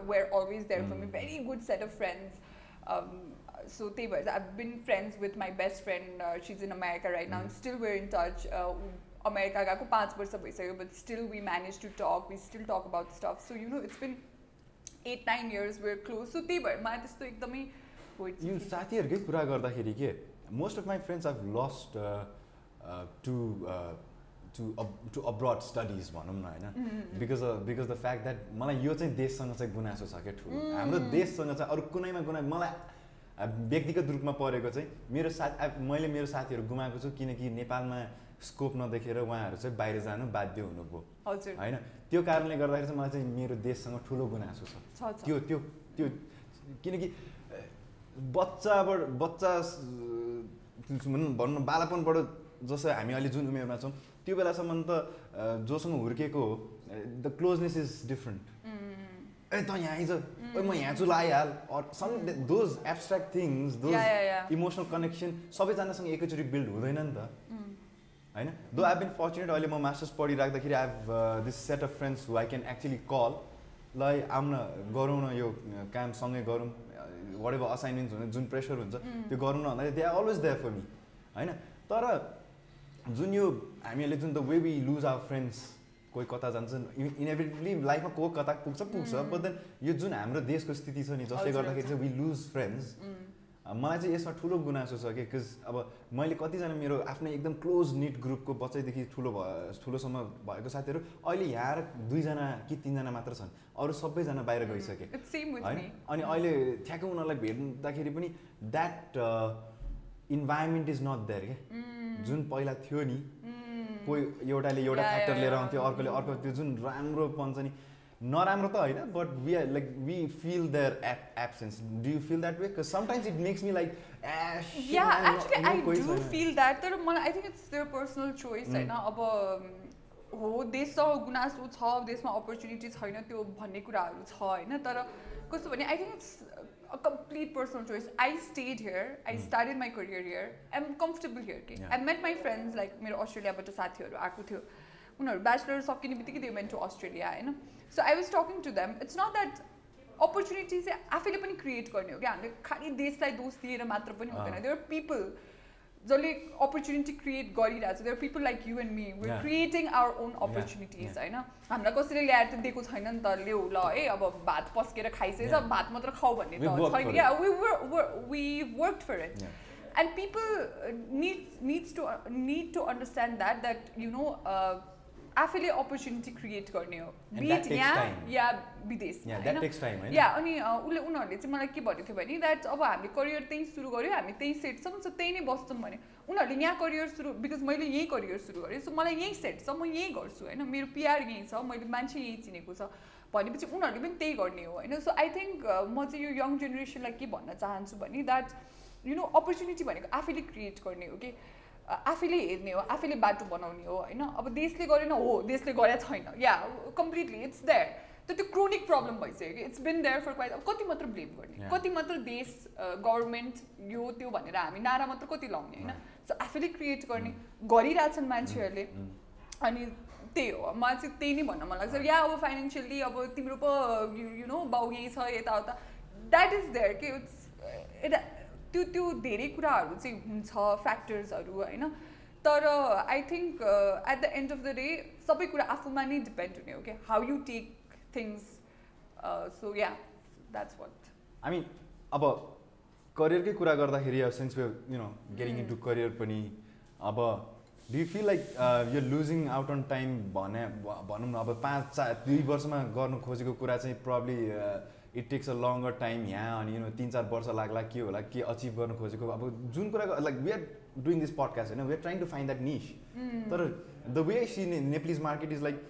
were always there for me Mm. Very good set of friends so त्यही भएर I been friends with my best friend she's in America right now Mm. Still we're in touch America गएको पाँच वर्ष भइसक्यो but still we manage to talk we still talk about stuff so you know it's been eight nine years we're close so त्यही भएर मलाई त्यस्तो एकदमै यो साथीहरूकै कुरा गर्दाखेरि के most of my friends have lost to to to abroad studies भनौँ न होइन. Because because the fact that मलाई यो चाहिँ देशसँग चाहिँ गुनासो छ क्या ठुलो। Mm. हाम्रो देशसँग चाहिँ अरू कुनैमा गुना मलाई व्यक्तिगत रूपमा परेको चाहिँ मेरो साथ मैले मेरो साथीहरू गुमाएको छु किनकि नेपालमा स्कोप नदेखेर उहाँहरू चाहिँ बाहिर जानु बाध्य हुनुभयो। होइन? त्यो कारणले गर्दाखेरि चाहिँ मलाई चाहिँ मेरो देशसँग ठुलो गुनासो छ। त्यो त्यो त्यो किनकि बच्चाबाट बच्चा भनौँ न बालापनबाट जस्तो हामी अहिले जुन उमेरमा छौँ त्यो बेलासम्म त जोसँग हुर्केको हो the closeness is different Mm. ए त यहाँ आइज ओ म यहाँ छु ल आइहाल or some those abstract things those. Emotional connection सबैजनासँग एकैचोटि बिल्ड हुँदैन नि त Mm. होइन दो आई बिन फर्चुनेट अहिले म masters पढिराख्दाखेरि I have this set of friends who I can actually call ल है आउँ न गरौँ न यो काम सँगै गरौँ वाट एभर असाइनमेन्ट्स हुन्छ जुन प्रेसर हुन्छ Mm. त्यो गरौँ न भन्दाखेरि they are always there for me होइन तर जुन यो हामीहरूले जुन the way we lose our friends कोही कता जान्छन् इनेभिटेबली लाइफमा को कता पुग्छ पुग्छ Mm. बट देन यो जुन हाम्रो देशको स्थिति छ नि जसले हजुर, गर्दाखेरि चाहिँ वी लुज फ्रेन्ड्स Mm. मलाई चाहिँ यसमा ठुलो गुनासो छ कि बिकज अब मैले कतिजना मेरो आफ्नै एकदम क्लोज निट ग्रुपको बच्चैदेखि ठुलो भ ठुलोसम्म भएको साथीहरू अहिले यहाँ आएर दुईजना कि तिनजना मात्र छन् अरू सबैजना बाहिर गइसके same with होइन. अनि अहिले ठ्याक्कै उनीहरूलाई भेट्दाखेरि पनि that environment is not there क्या Mm. जुन पहिला थियो नि. कोही एउटाले एउटा फ्याक्टर लिएर. आउँथ्यो अर्कोले अर्को त्यो जुन राम्रोपन छ नि नराम्रो त होइन but we are like we feel their app absence do you feel that way because sometimes it makes me like I do feel that तर मलाई I think it's their personal choice. होइन अब हो देशसँग गुनासो छ देशमा अपर्च्युनिटी छैन त्यो भन्ने कुराहरू छ होइन तर कस्तो भने I think it's a complete personal choice I stayed here I Mm. Started my career here I am comfortable here के Yeah. I met my friends like मेरो अस्ट्रेलियाबाट साथीहरू आएको थियो उनीहरू ब्याचलर सकिने बित्तिकै दे मेन्ट टु अस्ट्रेलिया होइन so I was talking to them it's not that opportunity चाहिँ आफैले पनि क्रिएट गर्ने हो क्या? हामीले खालि देशलाई दोष दिएर मात्र पनि हुँदैन। देयर पिपल जसले अपर्च्युनिटी क्रिएट गरिरहेको छ there people like you and me were Yeah. Creating our own opportunities होइन हामीलाई कसैले ल्याएर त दिएको छैन नि त ल्याउ ल है अब भात पस्केर खाइसकेछ Yeah. भात मात्र खाऊ भन्ने We've त worked छैन for yeah we we work for it Yeah. and people uh, needs needs to uh, need to understand that आफैले अपर्च्युनिटी क्रिएट गर्ने हो। Takes यहाँ. या विदेश? या अनि उसले उनीहरूले चाहिँ मलाई के भनेको थियो भने द्याट अब हामीले करियर त्यहीँ सुरु गऱ्यो हामी त्यहीँ सेट छौँ सो त्यही नै बस्छौँ भने उनीहरूले यहाँ करियर सुरु बिकज मैले यहीँ करियर सुरु गरेँ सो मलाई यहीँ सेट छ म यहीँ गर्छु होइन? मेरो पिआर यहीँ छ मैले मान्छे यहीँ चिनेको छ। भनेपछि उनीहरूले पनि त्यही गर्ने हो होइन? सो आई थिङ्क म चाहिँ यो यङ जेनेरेसनलाई के भन्न चाहन्छु भने द्याट यु नो अपर्च्युनिटी भनेको आफैले क्रिएट गर्ने हो कि आफैले हेर्ने हो आफैले बाटो बनाउने हो होइन? अब देशले गरेन हो देशले गरेका छैन। या कम्प्लिटली इट्स देयर तर त्यो क्रोनिक प्रब्लम भइसक्यो कि? It's been there for quite अब कति मात्र ब्लेम गर्ने. कति मात्र देश गभर्मेन्ट यो त्यो भनेर हामी नारा मात्र कति लाउने होइन? सो आफैले क्रिएट गर्ने गरिरहेछन् मान्छेहरूले। Mm. अनि त्यही हो। मलाई चाहिँ त्यही नै भन्न मन लाग्छ। या अब फाइनेन्सियली अब तिम्रो पो यु नो बाउ यहीँ छ यताउता। द्याट इज देयर के इट्स त्यो त्यो धेरै कुराहरू चाहिँ हुन्छ फ्याक्टर्सहरू होइन? तर I think at the end of the day सबै कुरा आफूमा नै डिपेन्ड हुने हो क्या how you take things so yeah that's what I mean अब करियरकै कुरा गर्दाखेरि अब since you know getting Mm. Into career पनि अब डु यु फिल लाइक यो लुजिङ आउट अन टाइम भने भनौँ न अब पाँच चार दुई वर्षमा गर्नु खोजेको कुरा चाहिँ probably it takes a longer time यहाँ अनि यु नो तिन चार वर्ष लाग्ला के होला के अचिभ गर्नु खोजेको। अब जुन कुरा like we are doing this podcast होइन we are trying to find that niche तर the way see Nepalese market is like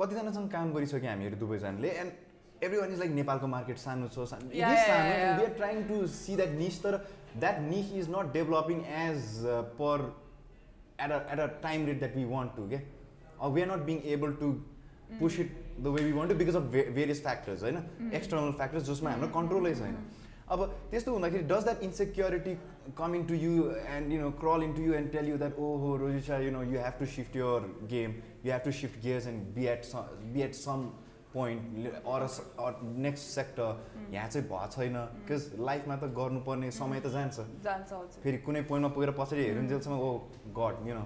कतिजनासँग काम गरिसक्यो हामीहरू दुवैजनाले and every one is like नेपालको मार्केट सानो छ सानो we. Are trying to see that niche तर that niche is not developing as per at a at a time rate that we want to के we are not being able to push it the way we want because of various factors होइन external factors जसमा हाम्रो कन्ट्रोलै छैन अब त्यस्तो हुँदाखेरि does that insecurity coming to you and you know crawl in to you and tell you that oh हो Rojisa you know you have to shift your game you have to shift gears and be at be at some point or next sector यहाँ चाहिँ भएको छैन because लाइफमा त गर्नुपर्ने समय त जान्छ। जान्छ फेरि कुनै पोइन्टमा पुगेर पछाडि हेरुन्जेलसम्म ओ god you know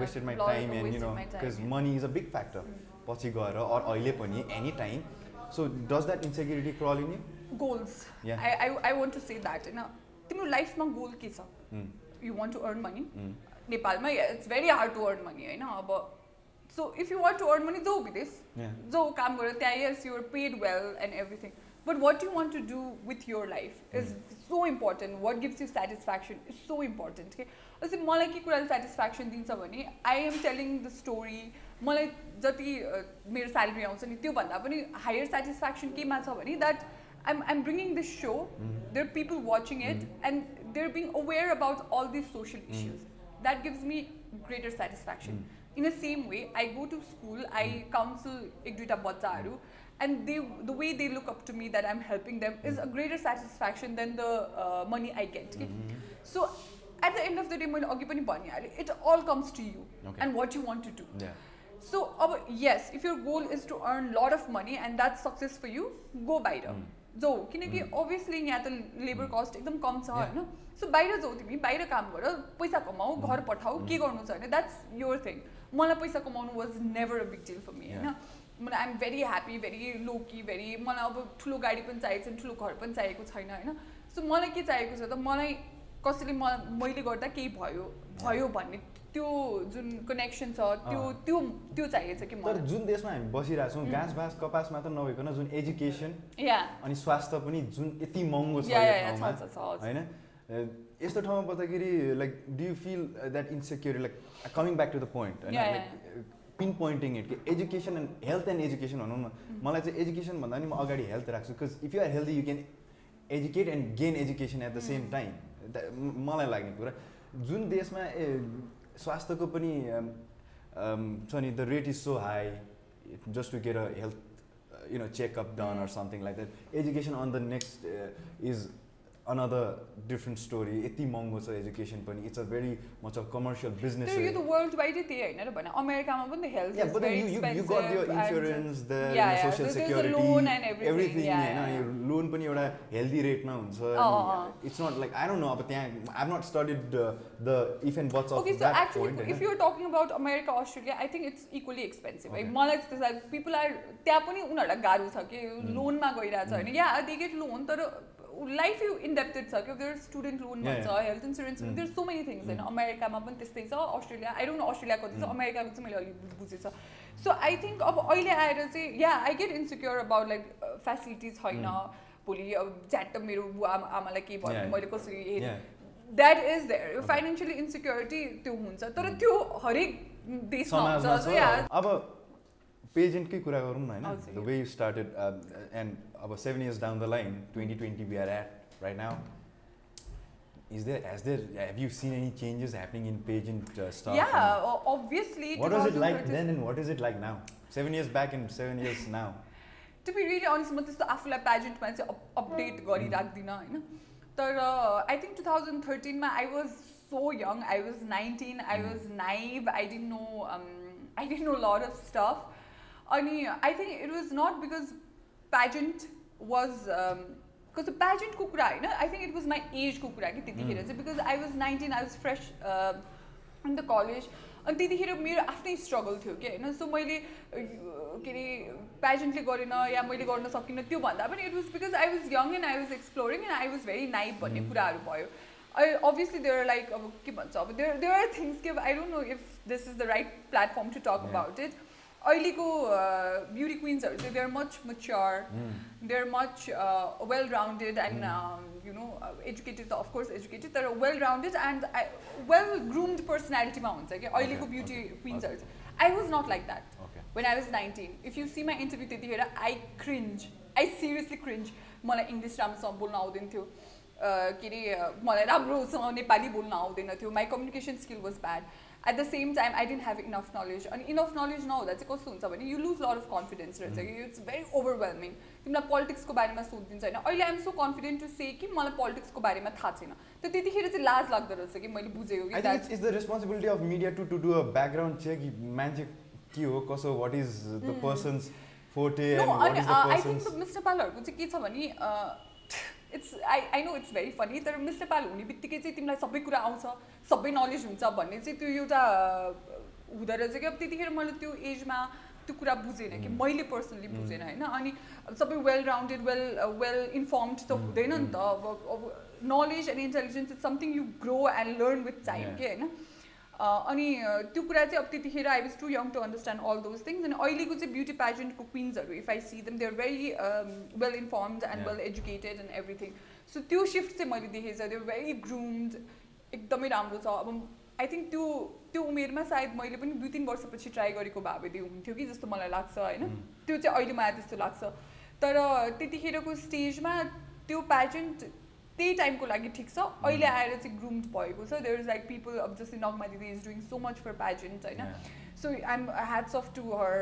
wasted my time and you wasted know my time, because. Money is a big factor पछि गएर अर अहिले पनि any time so does that insecurity crawl in you goals. I I I want to say that होइन तिम्रो लाइफमा goal के छ. You want to earn money. नेपालमा it's very hard to earn money होइन अब so if you want to earn money जाऊ विदेश. जो काम गरेर त्यहाँ yes you're paid well and everything but what you want to do with your life is so important what gives you satisfaction is so important के जस्तै मलाई के कुराले सेटिस्फ्याक्सन दिन्छ भने I am telling the story मलाई जति मेरो स्यालेरी आउँछ नि त्योभन्दा पनि हायर सेटिस्फ्याक्सन केमा छ भने that I'm I'm bringing this so there people watching it and their being aware about all this social issues that gives me greater satisfaction in the same way i go to school i counsel एक दुईवटा बच्चाहरू and they the way they look up to me that i'm helping them is a greater satisfaction than the uh, money i get के so at the end of the day मैले अघि पनि भनिहालेँ it all comes to you Okay. and what you want to do Yeah. So अब yes if your goal is to earn lot of money and that's success for you go बाहिर Mm. जाऊ किनकि obviously यहाँ त labour cost एकदम कम छ Yeah. होइन so बाहिर जाऊ तिमी बाहिर काम गर पैसा कमाऊ घर पठाऊ के गर्नु छ भने द्याट्स योर थिङ मलाई पैसा कमाउनु was never a big deal for me होइन मलाई I'm very happy very lucky very मलाई अब ठुलो गाडी पनि चाहिएको छैन ठुलो घर पनि चाहिएको छैन होइन सो मलाई के चाहिएको छ त मलाई कसैले म मैले गर्दा केही भयो भयो भन्ने त्यो जुन कनेक्सन छ त्यो। त्यो त्यो चाहिएको छ कि तर जुन देशमा हामी बसिरहेको छौँ घाँस बाँस कपास मात्र नभइकन जुन एजुकेसन या। अनि स्वास्थ्य पनि जुन यति महँगो छ। होइन? यस्तो ठाउँमा पर्दाखेरि like do you feel that insecure like coming back to the point होइन? लाइक पिन पोइन्टिङ इट कि education and health and education भनौँ न। मलाई चाहिँ एजुकेसन भन्दा पनि म अगाडि हेल्थ राख्छु because if you are healthy you can educate and gain education at the same time मलाई लाग्ने कुरा जुन देशमा स्वास्थ्यको पनि अम, अम, छ नि the rate is so high just to get a health you know checkup done or something like that education on the next is another different story यति महँगो छ एजुकेसन पनि। It's a very much of commercial business यो त world वाइडै त्यही होइन र भने अमेरिकामा पनि त health there's a security, loan and everything, yeah, होइन yeah, यो लोन पनि एउटा हेल्दी रेटमा हुन्छ। It's not like I don't know अब त्यहाँ I not studied the if and buts Okay, of that point if you're talking about America, Australia, I think it's equally expensive. है Okay. मलाई त्यस्तो लाग्छ पिपल आर त्यहाँ पनि उनीहरूलाई गाह्रो छ कि लोनमा गइरहेछ होइन? या दे गेट लोन तर लाइफ यु इन्डेप्टेड छ कि देयर स्टुडेन्ट लोन भन्छ health insurance. There so many things होइन अमेरिकामा पनि त्यस्तै छ अस्ट्रेलिया आई डोन्ट अस्ट्रेलियाको चाहिँ छ अमेरिकाको चाहिँ मैले अलिक बुझेछ सो आई थिङ्क अब अहिले आएर चाहिँ yeah I get insecure about like facilities छैन भोलि अब झ्याट्ट मेरो बुवा आमा- आमालाई के भयो Yeah. मैले कसरी हेरेँ. That is there financially insecurity त्यो हुन्छ तर त्यो हरेक देशमा हुन्छ छ। अब पेजेन्टकै कुरा गरौँ न होइन। The way you started and अब seven years down the line twenty twenty we are at right now Is there, has there, have you seen any changes happening in pageant uh, stuff? yeah, obviously. What was it like 2013 then and what is it like now? Seven years back and seven years now. To be really honest म त्यस्तो आफूलाई पेजेन्टमा चाहिँ update गरिराख्दिनँ होइन तर I think two thousand थर्टिनमा I was so young I was nineteen I was naive I didn't know I didn't know lot of stuff अनि I think it was not because pageant was because पेजेन्टको कुरा होइन I think it was my एजको कुरा कि त्यतिखेर चाहिँ because I was nineteen I was fresh in the college अनि त्यतिखेर मेरो आफ्नै स्ट्रगल थियो कि होइन सो मैले के अरे पेजेन्टले गरेन या मैले गर्न सकिनँ त्यो भन्दा पनि it was because I was young and I was exploring and I was very naive भन्ने कुराहरू भयो अभियसली देयर लाइक अब के भन्छ अब देयर देयर आर थिङ्स के I don't know if this is the right platform to talk Yeah. About it अहिलेको beauty क्विन्सहरू चाहिँ they are much mature they are much well rounded and you know educated त of course educated तर well rounded and well groomed पर्सनालिटीमा हुन्छ कि अहिलेको beauty क्विन्सहरू चाहिँ. I was not like that when I was 19. If you see my interview त्यतिखेर I cringe. I seriously cringe. मलाई English राम्रोसँग बोल्न आउँदैन थियो. के अरे मलाई राम्रोसँग नेपाली बोल्न आउँदैन थियो. My communication skill was bad at the same time I didn't have enough knowledge अनि इनफ नलेज नहुँदा चाहिँ कस्तो हुन्छ भने you lose lot of confidence रहेछ कि इट्स भेरी ओभरवेल्मिङ तिमीलाई पोलिटिक्सको बारेमा सोधिदिन्छ होइन अहिले I'm so confident to say कि मलाई पोलिटिक्सको बारेमा थाहा छैन त त्यतिखेर चाहिँ लाज लाग्दो रहेछ कि मैले बुझेको कि it's the responsibility of media to, to do a background check. मान्छे के हो कसो what is the person's forte no and what अनि is the I think person's miss नेपालहरूको चाहिँ के छ भने it's I I know it's very funny तर मिस नेपाल हुने बित्तिकै चाहिँ तिमीलाई सबै कुरा आउँछ सबै नलेज हुन्छ भन्ने चाहिँ त्यो एउटा हुँदो रहेछ कि? अब त्यतिखेर मैले त्यो एजमा त्यो कुरा बुझेन कि मैले पर्सनली बुझेन होइन? अनि सबै well rounded well well informed त हुँदैन नि त। अब अब knowledge and intelligence is something you grow and learn with time. के होइन? अनि त्यो कुरा चाहिँ अब त्यतिखेर I was too young to understand all those things अनि अहिलेको चाहिँ ब्युटी पेजेन्टको क्विन्सहरू if I see them they are very well informed and. Well educated and everything so त्यो सिफ्ट चाहिँ मैले देखेको छ त्यो भेरी ग्रुम्ड एकदमै राम्रो छ। अब आई थिङ्क त्यो त्यो उमेरमा सायद मैले पनि दुई तिन वर्षपछि ट्राई गरेको भए भए हुन्थ्यो कि जस्तो मलाई लाग्छ होइन? Mm. त्यो चाहिँ अहिले मलाई त्यस्तो लाग्छ। तर त्यतिखेरको स्टेजमा त्यो प्याजेन्ट त्यही टाइमको लागि ठिक छ। अहिले आएर चाहिँ ग्रुम्ड भएको छ। देयर इज लाइक पिपल अब जस्तै नगमा दिदी is doing so much for pageant होइन. So I'm hats off to her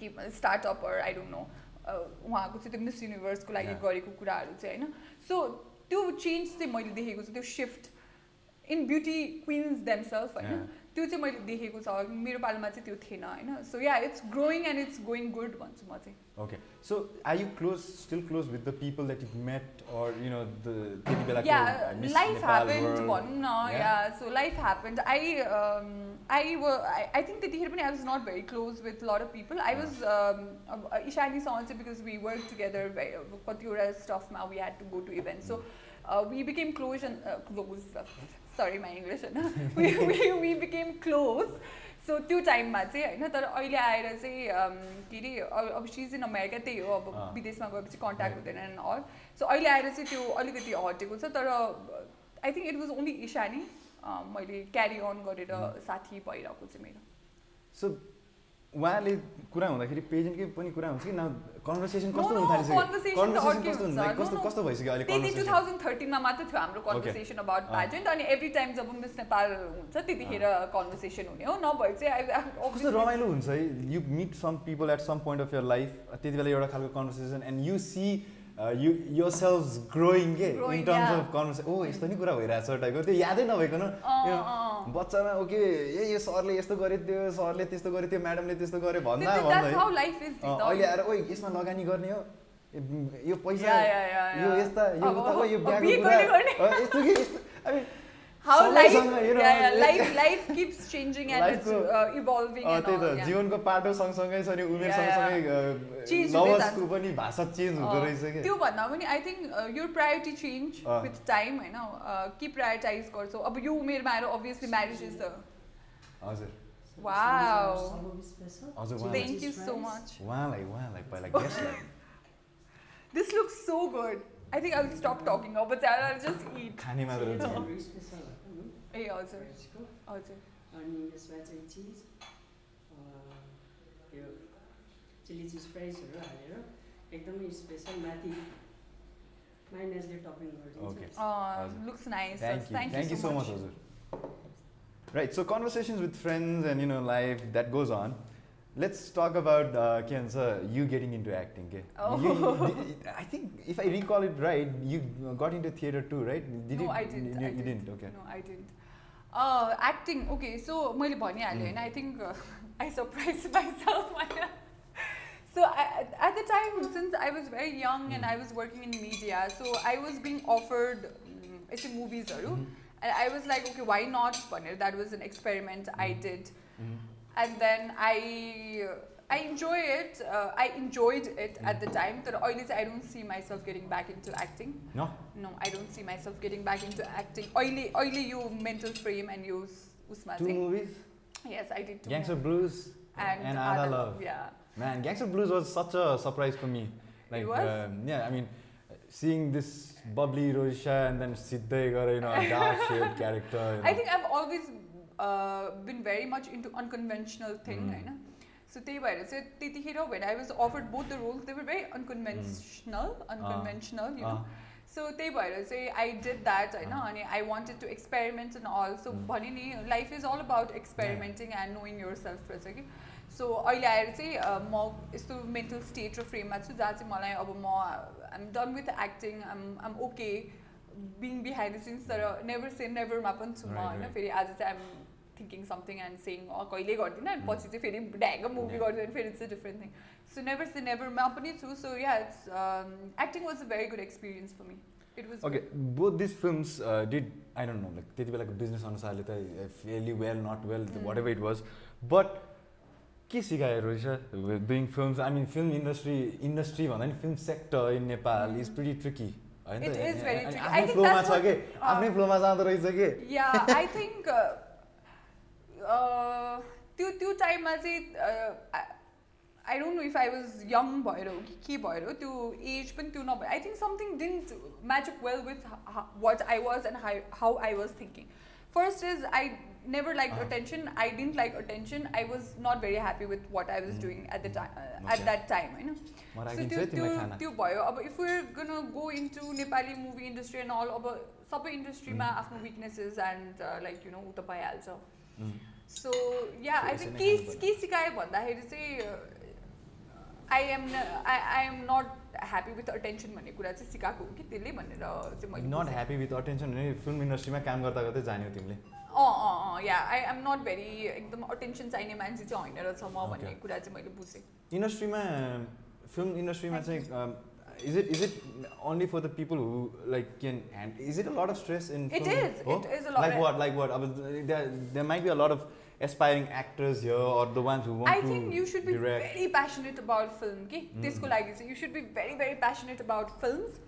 के startup her I don't know उहाँको चाहिँ त्यो मिस युनिभर्सको लागि. गरेको कुराहरू चाहिँ होइन? सो त्यो चेन्ज चाहिँ मैले देखेको छु। त्यो shift in beauty queens themselves होइन. त्यो चाहिँ मैले देखेको छ मेरो पालोमा चाहिँ त्यो थिएन होइन? So yeah it's growing and it's going good भन्छु म चाहिँ. So are you close, still close with the people that you've met or, you know, the त्यति या Miss लाइफ ह्यापन्ड? भनौँ न? Yeah so life happened I I I think त्यतिखेर पनि I was not very close with lot of people I was इसानीसँग चाहिँ because we work together कतिवटा स्टफमा we had to go to event so we became close and close sorry my English होइन we became close so त्यो टाइममा चाहिँ होइन तर अहिले आएर चाहिँ um, के अरे अब- सिज इन अमेरिका त्यही हो अब। विदेशमा गएपछि कन्ट्याक्ट हुँदैन एन्ड अल सो अहिले आएर चाहिँ त्यो अलिकति हटेको छ तर I think it was only Isani मैले क्यारी अन गरेर साथी भइरहेको चाहिँ मेरो। So उहाँले कुरा हुँदाखेरि पेजेन्टकै पनि कुरा हुन्छ कि? न कन्भर्सेसन कस्तो हुन थालिसक्यो कन्भर्सेसन कस्तो हुन्छ। कस्तो भइसक्यो अहिले त्यति टु कन्भर्सेसन थाउजन्ड थर्टिनमा मात्र थियो हाम्रो कन्भर्सेसन अबाउट अँ। प्याजेन्ट अनि एभ्री टाइम जब मिस नेपाल हुन्छ त्यतिखेर कन्भर्सेसन हुने हो। नभए चाहिँ कस्तो रमाइलो हुन्छ है। You meet some people at some point of your life त्यति बेला एउटा खालको conversation and you see you yourself growing के इन टर्म्स. अफ कन्भर्सेसन ओ यस्तो नि कुरा भइरहेछ टाइपको त्यो यादै नभइकन। बच्चामा ओके ए यो सरले यस्तो गरे त्यो सरले त्यस्तो गरे त्यो म्याडमले त्यस्तो गरे भन्दा भन्दा. अहिले आएर ओ यसमा लगानी गर्ने हो यो पैसा यो. यस्ता यो यो यस्तो कि I life keeps changing and it's Life-को- uh, evolving अँ, and त्यही all, त yeah. जीवनको पाटो सँगसँगै छ नि उमेर. सँगसँगै जान्छ। पनि भाषा चेन्ज हुँदो रहेछ कि? त्यो भन्दा पनि आई थिङ्क यो प्रायोरिटी चेन्ज। विथ टाइम होइन? अँ, के प्रायोरिटाइज गर्छौ अब यो उमेरमा आएर अभियसली म्यारेज इज द हजुर। Wow. हजुर थ्याङ्क यू सो मच उहाँलाई उहाँलाई पहिला गेस्टलाई this looks so good I think I will stop talking अब चाहिँ आई जस्ट ए हजुर हजुर अनि यसमा चाहिँ चिज यो चिल्ली चिज फ्राइजहरू हालेर एकदमै स्पेसल माथि माइनसले टपिङ Okay. गरिदिन्छ हजुर। Looks nice Thank you. Thank Thank you so much, Hazur. Right, so conversations with friends and you know life that goes on. Let's talk about uh, Kian sir, you getting into acting. Okay? Oh. You, you- I think if I recall it right, you got into theater too, right? Did no, you? I didn't. You, I you didn't. didn't. Okay. No, I didn't. Uh, acting, okay, so मैले भनिहालेँ होइन I think I surprise myself So I, at the time, since I was very young and I was working in media, so I was being offered um, यस्तो मुभिजहरू and I was like, okay, why not? भनेर that was an experiment I did. Mhm. And then I I enjoy it. Uh, I enjoyed it mm. at the time. But Oilies, I don't see myself getting back into acting. No. No, I don't see myself getting back into acting. Oily, Oily, you mental frame and you Usma Two movies. Yes, I did. Two Gangster Blues and, and Ada, Love. Yeah. Man, Gangster Blues was such a surprise for me. Like, it was? Um, yeah, I mean, seeing this bubbly Rosha and then Siddhay Gara, you know, a dark shaped character. You know. I think I've always uh, been very much into unconventional thing, mm. So त्यही भएर चाहिँ त्यतिखेर was offered both the roles, they were very unconventional, unconventional, you know. Uh, so त्यही भएर चाहिँ I did that होइन अनि I wanted to experiment and all so. भने नि life is all about experimenting and knowing yourself रहेछ कि so अहिले आएर चाहिँ म यस्तो मेन्टल स्टेट र फ्रेममा छु जहाँ चाहिँ मलाई अब म I'm done with acting um um okay being behind the scenes तर नेभर से नेभरमा पनि छु म होइन. फेरि आज चाहिँ I'm thinking something and saying कहिले गर्दिनँ? Mm. पछि चाहिँ फेरि ढ्याङ्ग मुभी भने फेरि it's a different thing so never say नेभरमा पनि छु so yeah it's acting was a very good experience for me it was okay both this films did I don't know like त्यति बेलाको business अनुसारले त fairly well not well. Whatever it was but के सिकायो Royce doing films I mean film industry industry भन्दा नि film sector in Nepal is pretty tricky होइन It is very tricky. I आफ्नै think फ्लोमा छ कि? uh, आफ्नै फ्लोमा जाँदो रहेछ कि? आई थिङ्क त्यो त्यो टाइममा चाहिँ I don't know if I was young भएर हो कि के भएर हो त्यो एज पनि त्यो नभएर I think something didn't match with with what I was and how how I was thinking first is I never like. Attention I didn't like attention I was not very happy with what I was. Doing at the time at. That time होइन राखिदिन्छु त्यो त्यो त्यो भयो अब if we're gonna go into Nepali movie industry and all अब सबै इन्डस्ट्रीमा Mm. आफ्नो weaknesses and like you know ऊ त भइहाल्छ. सो या आई थिङ्क के। के सिकायो भन्दाखेरि चाहिँ I am I I am not happy with attention भन्ने कुरा चाहिँ सिकाएको हो कि त्यसले भनेर चाहिँ मैले नट। ह्याप्पी विथ अटेन्सन भने फिल्म इन्डस्ट्रीमा काम गर्दा गर्दै जाने हो तिमीले अँ अँ अँ yeah I am not very एकदम अटेन्सन चाहिने मान्छे चाहिँ होइन रहेछ म. भन्ने कुरा चाहिँ मैले बुझेँ इन्डस्ट्रीमा फिल्म इन्डस्ट्रीमा चाहिँ is it is it only for the people who like can hand is it a lot of stress in It is. It is a lot. Like what like what अब there might be a lot of aspiring actors here or the ones who I want think you should to be direct very passionate about film कि Mm. त्यसको लागि चाहिँ you should be very very passionate about films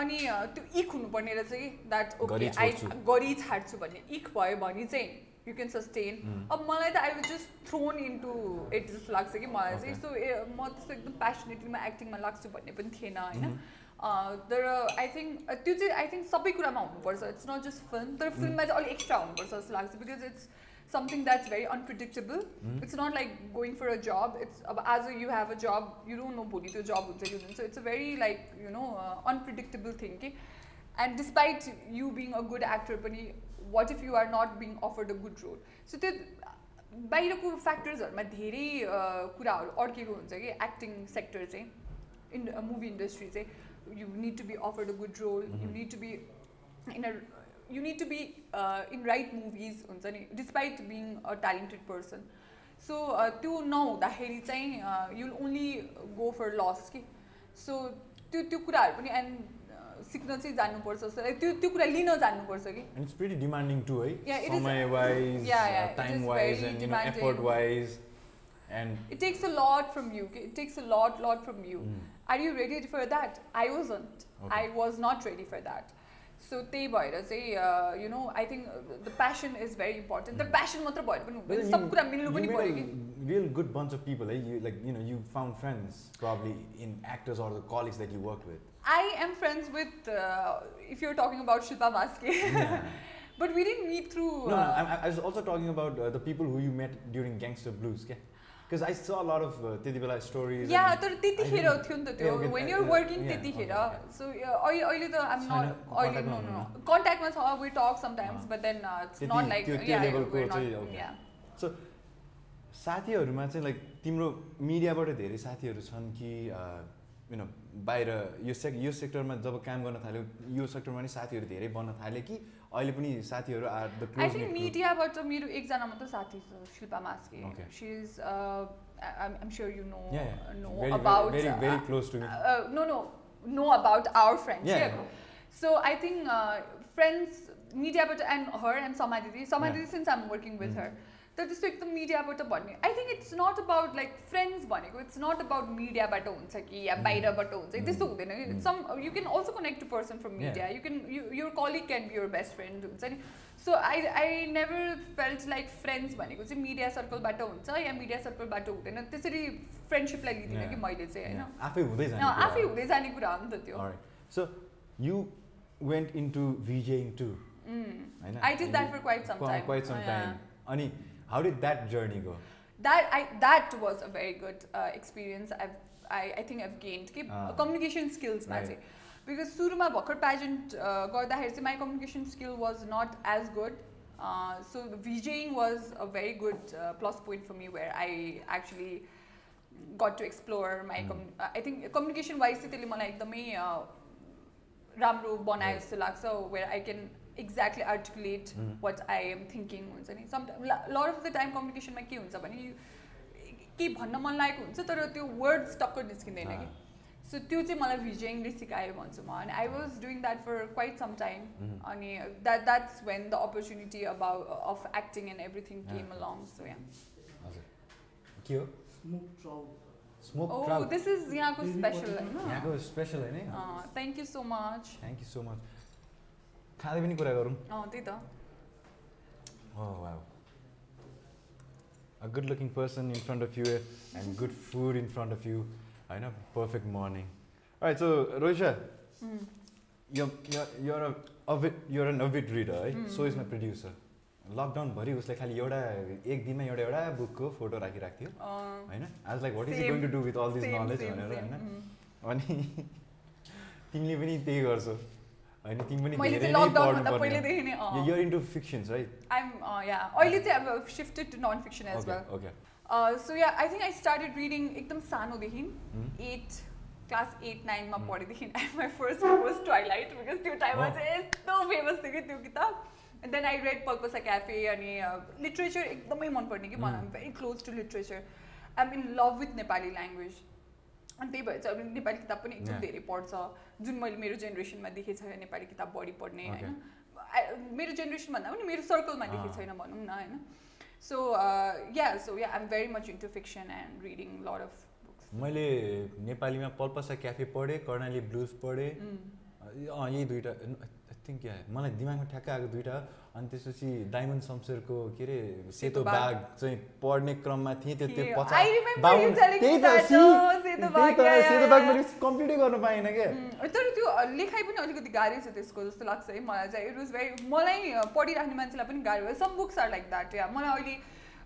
अनि अ, त्यो इक हुनुपर्ने रहेछ कि? That okay I. गरी छाड्छु भन्ने। इक भयो भने चाहिँ यु क्यान सस्टेन Mm. अब मलाई त I was just thrown into it जस्तो लाग्छ कि मलाई चाहिँ. सो म त्यस्तो एकदम प्यासनेटलीमा एक्टिङमा लाग्छु भन्ने पनि थिएन होइन. अ, तर आई थिङ्क त्यो चाहिँ आई थिङ्क सबै कुरामा हुनुपर्छ इट्स नट जस्ट फिल्म तर. फिल्ममा चाहिँ अलिक एक्स्ट्रा हुनुपर्छ जस्तो लाग्छ because it's something that's very unpredictable Mm. it's not like going for a job it's अब as a, you have a job you don't know भोलि त्यो job हुन्छ कि हुँदैन so it's a very like you know uh, unpredictable thing कि and despite you being a good actor पनि what if you are not being offered a good role? So त्यो बाहिरको फ्याक्टर्सहरूमा धेरै uh, कुराहरू अड्केको हुन्छ कि एक्टिङ सेक्टर चाहिँ इन मुभी इन्डस्ट्री चाहिँ you need to be afford a good role you Mhm. Need to be in a you need to be in right movies हुन्छ नि despite being a talented person so त्यो नहुँदाखेरि चाहिँ you only go for loss कि so त्यो त्यो कुराहरू पनि एन्ड सिक्न चाहिँ जान्नुपर्छ जस्तो लाग्यो। त्यो त्यो कुरा लिन जान्नुपर्छ कि And it's pretty demanding too, right? Yeah, it is- Samay wise, Yeah, yeah, it is time wise, very and you know, demanding. effort wise, and it takes a lot from you okay? it takes a lot lot from you Mm. Are you ready for that i wasn't Okay. i was not ready for that so त्यही भएर चाहिँ you know I think the passion is very important तर Mm. Passion मात्र भएर पनि But हुँदैन then sub you- कुरा मिल्नु you पनि made पऱ्यो a कि real good bunch of people, eh? You like you know you found friends probably in actors or the colleagues that you worked with. I am friends with if you're talking about Shilpa Maske Yeah. But we didn't meet through no, no, I, I was also talking about uh, the people who you met saw a lot of uh, त्यति बेला stories. या तर त्यतिखेर थियो नि त त्यो when uh, you're working त्यतिखेर. So अहिले अहिले त नट अहिले नो नो। कन्ट्याक्टमा छ we talk sometimes. But then it's not like. Yeah साथीहरूमा चाहिँ लाइक तिम्रो मिडियाबाट धेरै साथीहरू छन् कि यु नो बाहिर यो सेक यो सेक्टरमा जब काम गर्न थाल्यो यो सेक्टरमा नि साथीहरू धेरै बन्न थाले कि अहिले पनि साथीहरू आर द आई थिङ्क मिडियाबाट मेरो एकजना मात्र साथी छ Shilpa Maske. She is I'm sure you know no about. No no no about our friendship. So I think friends मिडियाबाट and her and Sama दिदी समा. दिदी since I'm working with. Her त्यस्तो एकदम मिडियाबाट भन्ने I think it's not about like friends भनेको it's not about मिडियाबाट हुन्छ कि या Mm. बाहिरबाट हुन्छ कि त्यस्तो Mm. हुँदैन कि Mm. Some you can also connect to person from Yeah. Media you can your colleague can be your best friend हुन्छ नि so I I never felt like friends भनेको चाहिँ मिडिया सर्कलबाट हुन्छ या मिडिया सर्कलबाट हुँदैन त्यसरी फ्रेन्डसिपलाई लिँदिनँ कि Yeah. मैले चाहिँ होइन Yeah, आफै हुँदै जाने अँ, कुरा आफै हो। हुँदै जाने कुरा हो नि त त्यो Alright. So you went into VJing too, होइन? I did that for quite some time Quite some time. अनि how did that journey go? that I that was a very good uh, experience. I've I, I think I've gained कि Ah. communication skills मा Right. चाहिँ because सुरुमा भर्खर pageant गर्दाखेरि चाहिँ my communication skill was not as good so भिजेइङ was a very good plus point for me where I actually got to explore my कम्यु I think communication wise चाहिँ त्यसले मलाई एकदमै uh, राम्रो बनायो जस्तो लाग्छ where I can exactly articulate. What I am thinking हुन्छ नि. Some lot of the time कम्युनिकेसनमा के हुन्छ भने केही भन्न मन लागेको हुन्छ तर त्यो वर्ड्स टक्क निस्किँदैन कि। सो त्यो चाहिँ मलाई भिजिङले सिकायो भन्छु म अनि I was doing that for quite some time. अनि that that's when the opportunity about of acting and everything Yeah. Came along so yeah हजुर। के हो? स्मुक ट्राउट स्मोक ओ क्राउड दिस इज यहाँको स्पेसल होइन thank you so much thank you so much खाँदै पनि कुरा गरौँ अँ त्यही त Oh wow. A good looking person in front of you and good food in front of you. I know, perfect morning. Alright, so Roisha, Mm. you're, you're, you're, a avid, you're an avid reader, है Mm. So is my producer लकडाउनभरि उसले खालि एउटा एक दिनमा एउटा एउटा बुकको फोटो राखिरहेको थियो अँ, होइन आज like what is. Going to do with all this knowledge भनेर. होइन Mm. अनि तिमीले पनि त्यही गर्छौ होइन तिमी पनि मैले चाहिँ नै पहिलेदेखि अँ you're into fictions right uh, yeah. अहिले चाहिँ अब shifted to non-fiction as okay well. Okay so yeah, I think I started reading एकदम सानोदेखि? एट क्लास एट नाइनमा. पढेदेखि my first was Twilight because त्यो टाइममा. चाहिँ यस्तो फेमस थियो कि त्यो किताब and then I read Palpasa Cafe अनि लिट्रेचर एकदमै मनपर्ने कि मलाई Hmm. Very close to literature I am in love with Nepali language अनि त्यही भएर चाहिँ अब नेपाली किताब पनि एकदम. धेरै पढ्छ जुन मैले मेरो जेनेरेसनमा देखेको छैन नेपाली किताब बढी पढ्ने. होइन मेरो जेनेरेसन भन्दा पनि मेरो सर्कलमा देखेको Ah. छैन भनौँ न होइन so yeah so yeah I'm very much into fiction and reading lot of books मैले नेपालीमा पल्पसा क्याफे पढेँ कर्णाली ब्लुज पढेँ Mm. यही दुइटा थिङ्क या मलाई दिमागमा ठ्याक्क आएको दुइटा अनि त्यसपछि डायमन्ड शमशेरको के अरे सेतो बाघ। चाहिँ पढ्ने क्रममा थिएँ त्यो त्यो ए, पछाडि I remember you Bahun- telling me त्यही त that, सी सेतो त्यही बाघ, त yeah, yeah, सेतो बाघ yeah. मैले कम्प्लिटै गर्न पाइनँ क्या। तर त्यो लेखाइ पनि अलिकति गाह्रै छ त्यसको जस्तो लाग्छ है मलाई चाहिँ। इट वाज भेरी मलाई पढिराख्ने मान्छेलाई पनि गाह्रो भयो। Some books are like that yeah मलाई अहिले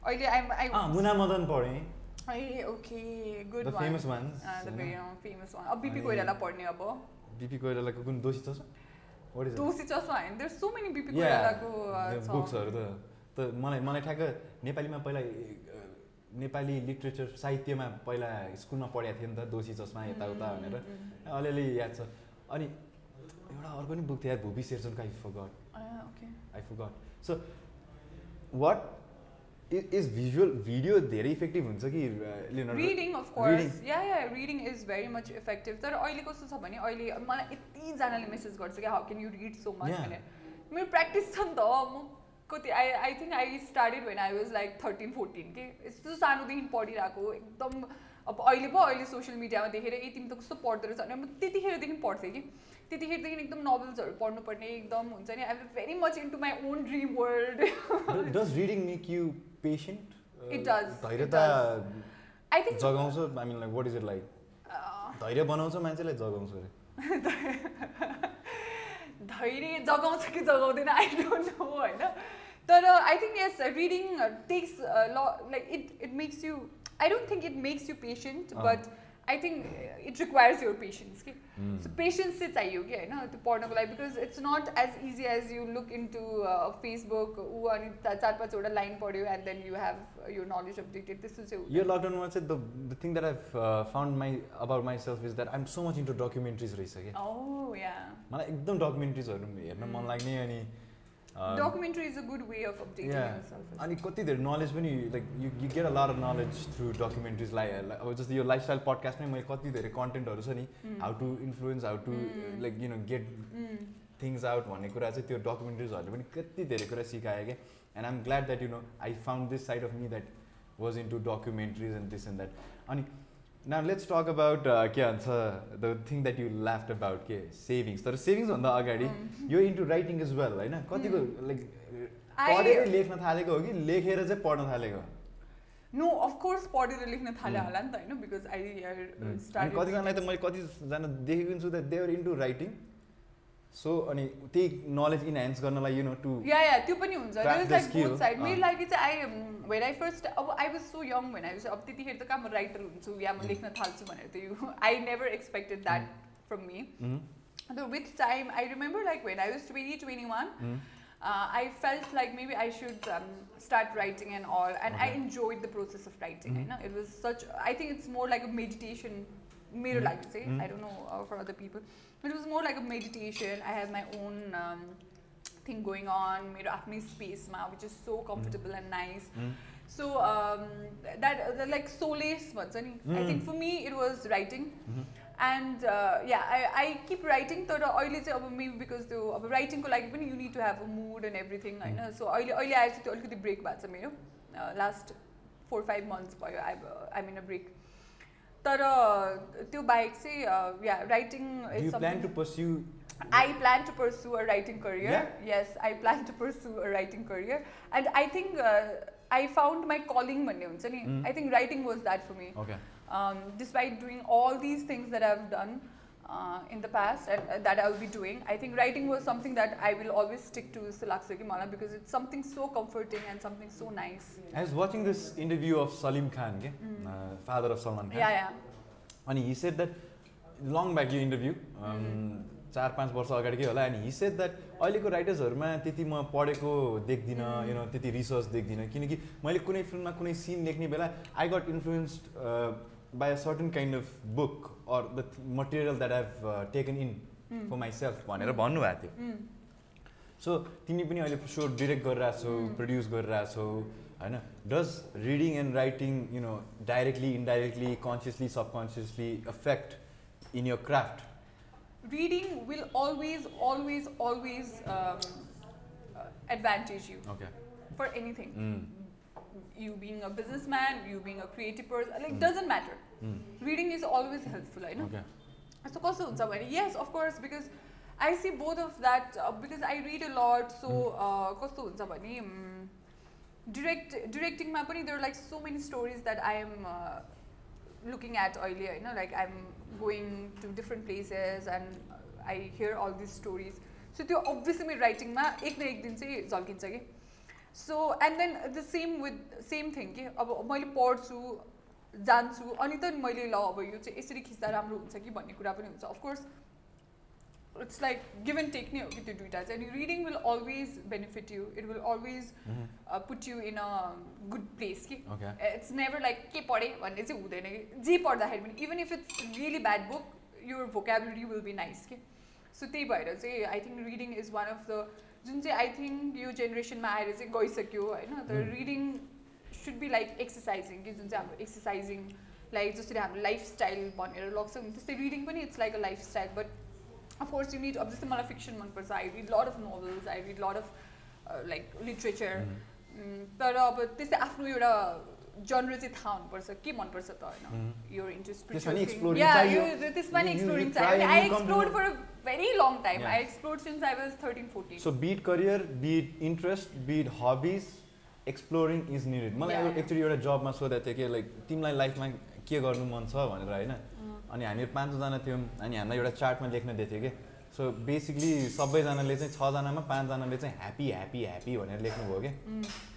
अहिले आई मुना मदन पढेँ। Okay good the one famous famous one अब बिपी अनि- कोइराला पढ्ने अब। बिपी कोइरालाको कुन दोषी चस्मा चस्मा होइन देयर सो मेनी बिपी कोइरालाको छ बुक्सहरू त त मलाई मलाई ठ्याक्क नेपालीमा पहिला नेपाली लिट्रेचर साहित्यमा पहिला स्कुलमा पढाएको थिएँ नि त दोषी चस्मा यताउता Mm, भनेर। mm, mm. अलिअलि याद छ। अनि एउटा अर्को पनि बुक थियो यार Bhupi शेरचनको I forgot. I forgot so what is visual video धेरै इफेक्टिभ हुन्छ कि reading of course yeah yeah reading is very much effective तर अहिले कस्तो छ भने अहिले मलाई यतिजनाले मेसेज गर्छ कि how can you read so much. भनेर। मेरो प्र्याक्टिस छ नि त म कति I I think I started when I was like thirteen fourteen के? यस्तो सानोदेखि पढिरहेको एकदम अब अहिले पो अहिले सोसियल मिडियामा देखेर ए तिमी त कस्तो पढ्दो रहेछ। अनि म त्यतिखेरदेखि पढ्थेँ कि। त्यतिखेरदेखि एकदम नोभल्सहरू पढ्नुपर्ने एकदम हुन्छ नि. I am very much into my own dream world does reading make you patient it धैर्यता I think जगाउँछ I mean like what is it like धैर्य बनाउँछ मान्छेलाई जगाउँछ अरे। धैर्य जगाउँछ कि जगाउँदैन आई डोन्ट नो होइन? तर I think yes reading takes ल like it it makes you I don't think it makes you patient. But I think it requires your patience कि. सो पेसेन्स चाहिँ चाहियो कि होइन त्यो पढ्नको लागि because it's not as easy as you look in to Facebook ऊ अनि चार पाँचवटा लाइन पढ्यो एन्ड देन यु हेभ यो नलेज अपडेटेड त्यस्तो चाहिँ यो लकडाउनमा चाहिँ the the thing that I found my about myself is that I'm so much into documentaries रहेछ या मलाई एकदम डकुमेन्ट्रिजहरू हेर्न मन लाग्ने अनि documentary is a good way of updating अनि कति धेरै नलेज पनि like you you get a lot of knowledge through documentaries like अब जस्तै यो लाइफस्टाइल पडकास्टमै मैले कति धेरै कन्टेन्टहरू छ नि. How to influence how to. Like you know get. Things out भन्ने कुरा चाहिँ त्यो डकुमेन्ट्रिजहरूले पनि कति धेरै कुरा सिकायो क्या and I'm glad that you know I found this side of me that was in to documentaries and this and that अनि न लेट्स टक अबाउट के भन्छ the thing that you laughed about के सेभिङ्स तर सेभिङ्सभन्दा अगाडि Mm. यो into writing is well होइन कतिको लाइक पढेर लेख्न थालेको हो कि लेखेर चाहिँ पढ्न थालेको? नो अफकोर्स पढेर लेख्न थाले Mm. होला नि त होइन? बिकज आई अनि स्टार्ट कतिजनालाई त मैले कतिजना देखेको छु that they're into writing so अनि त्यही नलेज इन्हान्स गर्नलाई you know to yeah yeah त्यो पनि हुन्छ Craft is the like skill. Both side मेरो अँ। लागि चाहिँ आई वेन आई फर्स्ट अब I was so young when I was अब त्यतिखेर त कहाँ म राइटर हुन्छु या म Mm. लेख्न थाल्छु भनेर त्यो I never expected that from me the with time i remember like when i was 20 21 Mm. uh, i felt like maybe i should um, start writing and all and i Okay. enjoyed the process of writing Mhm. you know it was such i think it's more like a meditation मेरो Mhm. लागि चाहिँ Mhm. i don't know uh, for other people but it was more like a meditation i have my own um, thing going on मेरो आफ्नै स्पेसमा which is so comfortable and nice Mm. so um, that uh, like solace भन्छ नि I Mm. think for me it was writing Mhm. and uh, yeah I, I keep writing तर अहिले चाहिँ अब maybe because त्यो अब writingको लागि पनि you need to have a mood and everything होइन Mm. so अहिले अहिले आएर चाहिँ त्यो अलिकति ब्रेक भएको छ मेरो लास्ट फोर फाइभ मन्थ्स भयो I I mean a break तर uh, त्यो बाहेक चाहिँ या writing Do you plan to pursue? I plan to pursue a writing career. Yeah? Yes, I plan to pursue a writing career. And I think uh, I found my calling भन्ने हुन्छ नि Mm. I think writing was that for me. Okay. Um, despite doing all these things that I've done uh, in the past and uh, that I'll be doing, I think writing was something that I will always stick to जस्तो लाग्छ कि मलाई because it's something so comforting and something so nice. I was watching this interview of Salim Khan, okay? Mm. uh, father of Salman Khan. Yeah, yeah. अनि he said that long back यो interview चार पाँच वर्ष अगाडिकै होला अनि he shed that अहिलेको राइटर्सहरूमा त्यति म पढेको देख्दिनँ Mm. यु नो त्यति रिसर्च देख्दिनँ किनकि मैले कुनै फिल्ममा कुनै सिन लेख्ने बेला I got influenced By a certain kind of book or the material that have taken in Mm. For myself भनेर भन्नुभएको थियो Mm. सो तिमी पनि अहिले सो डिरेक्ट गरिरहेको छौ Mm. प्रड्युस गरिरहेको छौ होइन does reading and writing you know directly indirectly consciously subconsciously affect in your craft Reading will always, always, always um, uh, advantage you okay for anything. Mm. you being a businessman, you being a creative person, like Mm. doesn't matter. Reading is always helpful, I know. Okay So कस्तो हुन्छ भने yes, of course, because I see both of that uh, because I read a lot. So uh, कस्तो हुन्छ भने um, direct directingमा पनि there are like so many stories that I am uh, looking at अहिले होइन like I'm going to different places and uh, I hear all these stories. So त्यो obviously मेरो राइटिङमा एक न एक दिन चाहिँ झल्किन्छ कि so and then the same with same thing कि अब मैले पढ्छु जान्छु अनि त मैले ल अब यो चाहिँ यसरी खिच्दा राम्रो हुन्छ कि भन्ने कुरा पनि हुन्छ। Of course it's like give and take नै हो कि त्यो दुइटा चाहिँ। अनि reading will always benefit you it will always put you in a good place कि। ओके इट्स नेभर लाइक के पढेँ? भन्ने चाहिँ हुँदैन कि। जे पढ्दाखेरि पनि even if it's really bad book your vocabulary will be nice कि। सो त्यही भएर चाहिँ I think reading is one of the जुन चाहिँ आई थिङ्क यो जेनेरेसनमा आएर चाहिँ गइसक्यो होइन तर. Reading should be like exercising कि जुन चाहिँ हाम्रो एक्सर्साइजिङ लाइक जसरी हाम्रो लाइफस्टाइल भनेर लाग्छ त्यस्तै रिडिङ पनि it's like a lifestyle but of course you need अब जस्तै मलाई फिक्सन मनपर्छ I read lot of novels I read lot of like literature तर अब त्यस्तै आफ्नो एउटा जनर चाहिँ थाहा हुनुपर्छ के मनपर्छ त होइन? यो इन्ट्रेस्ट या। यो त्यसमा नि एक्सप्लोरिङ चाहियो। I explore for a very long time. I explore since I was thirteen fourteen so bit career bit interest bit hobbies exploring is needed मलाई. एक्चुली एउटा जबमा सोधेको थियो कि लाइक तिमीलाई लाइफमा के गर्नु मन छ भनेर होइन. अनि हामी पाँचजना थियौँ अनि हामीलाई एउटा चार्टमा लेख्न दिएको थियो कि। सो बेसिकली सबैजनाले चाहिँ छजनामा पाँचजनाले चाहिँ ह्याप्पी ह्याप्पी ह्याप्पी भनेर लेख्नुभयो कि.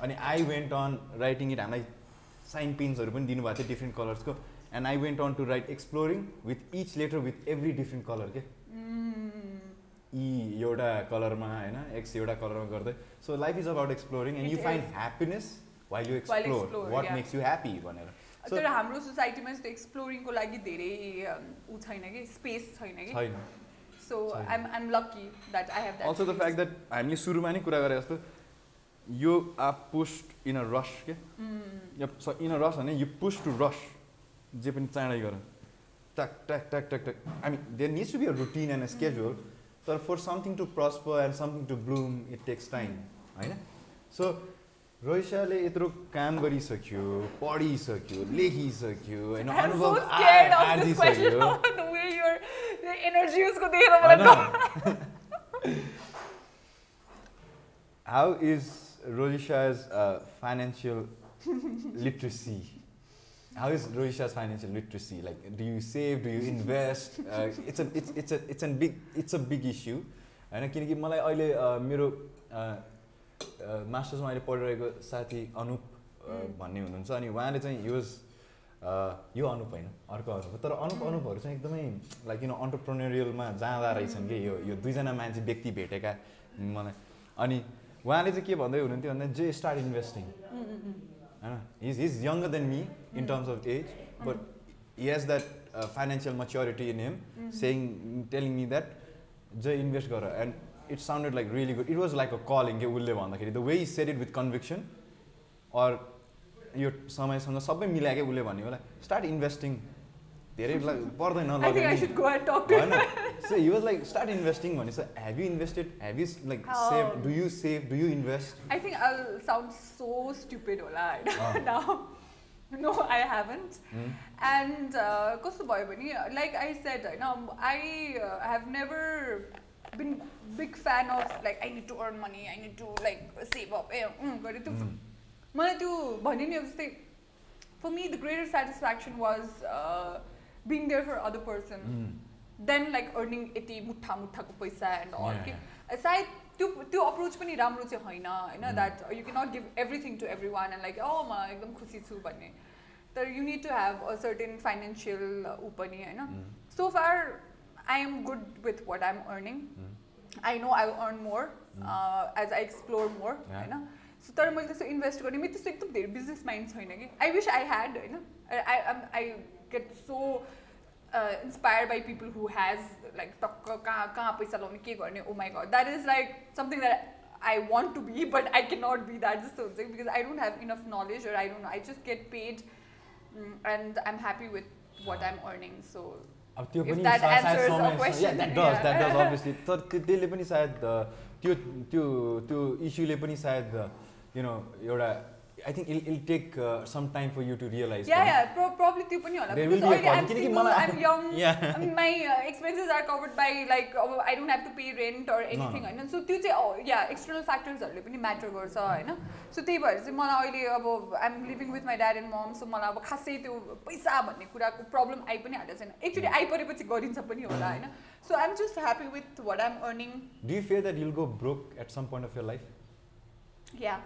अनि I went on writing it हामीलाई साइन पिन्सहरू पनि दिनुभएको थियो different कलर्सको and I went on to write exploring with each letter with every different colour के. ई एउटा कलरमा होइन? एक्स एउटा कलरमा गर्दै. So life is about exploring and you find. Happiness while you explore what. Makes you happy भनेर. तर हाम्रो सोसाइटीमा यस्तो एक्सप्लोरिङको लागि धेरै ऊ छैन कि? स्पेस छैन कि? छैन। So. I'm I'm lucky that I have also the fact that हामीले सुरुमा नै कुरा गरे जस्तो यो आ पुस्ट इन अ रस के इन अ रस भने यु पुस्ट टु रस जे पनि चाँडै गर। ट्याक ट्याक ट्याक ट्याक ट्याक I mean there needs to be a routine and a schedule तर for something to prosper and something to bloom it takes time होइन? सो रोइसाले यत्रो काम गरिसक्यो पढिसक्यो लेखिसक्यो होइन अनुभव scared of Rodisha's uh, financial literacy? How is Rodisha's financial literacy? Like, do you save? Do you invest? Uh, it's a it's it's a it's a big it's a big issue. होइन किनकि मलाई अहिले uh, मेरो मास्टर्समा अहिले पढिरहेको साथी Anup uh, Mm. भन्ने हुनुहुन्छ अनि उहाँले चाहिँ युज यो अनुप होइन अर्को अनुप। तर अनुप अनुपहरू चाहिँ एकदमै लाइक किन अन्टरप्रोनेरियलमा जाँदा रहेछन् कि यो यो दुईजना मान्छे व्यक्ति भेटेका मलाई अनि उहाँले चाहिँ के भन्दै हुनुहुन्थ्यो भन्दा जे स्टार्ट इन्भेस्टिङ होइन? His his younger than me in terms of age but he has that financial maturity in him saying telling me that जे इन्भेस्ट गर. And it sounded like really good it was like a calling के उसले भन्दाखेरि। The way said it with conviction or यो समयसँग सबै मिलाएकै उसले भन्यो होला। स्टार्ट इन्भेस्टिङ धेरै ला- पर्दैन I think I लगानी should go and talk to होइन so he was like start investing भने चाहिँ have you invested have you like save Oh. Do you save do you invest I think I'll sound so stupid hola Ah. now. No, I haven't. And uh, कस्तो भयो भने like I said होइन I uh, have never been big fan of like I need to earn money, I need to like save up ए उम्, गरे त्यो मलाई त्यो भने नि अब जस्तै for me the greater satisfaction was uh, being there for other person. Then like earning यति मुठा मुठाको पैसा एन्ड अल Yeah, के सायद त्यो त्यो अप्रोच पनि राम्रो चाहिँ होइन होइन that you can not give everything to every one and like oh म एकदम खुसी छु भन्ने तर you need to have a certain financial ऊ पनि होइन so far I am good with what I am earning I know I earn more as I explore more. होइन सो तर मैले त्यस्तो इन्भेस्ट गर्ने मेरो त्यस्तो एकदम धेरै बिजनेस माइन्ड छैन कि आई विस आई ह्याड होइन I I Get so inspire by people who has like टक्क कहाँ कहाँ पैसा लाउने के गर्ने oh my god that is like something that I want to be but I can not be that जस्तो हुन्छ because I don't have enough knowledge or I don't I just get paid and I am happy with what I am earning so अब त्यो If पनि that सायद- सायद answers a समय- question, yeah, that does, yeah. that does, obviously. तर त्यो- त्यसले पनि सायद uh, त्यो त्यो त्यो इस्युले पनि सायद यु नो एउटा I think I'll I'll take some time for you to realise yeah yeah problem त्यो पनि होला किनकि मलाई- I'm young. My expenses are covered by like अब I don't have to pay rent or anything. होइन so त्यो चाहिँ या external फ्याक्टर्सहरूले पनि म्याटर गर्छ होइन? सो त्यही भएर चाहिँ मलाई अहिले अब I'm living with my dad and mom so मलाई अब खासै त्यो पैसा भन्ने कुराको प्रब्लम आइ पनि हालेको छैन। एक्चुली आइपरेपछि गरिन्छ पनि होला होइन? So I'm just happy with what I'm earning do you fear that you'll go broke at some point of your life yeah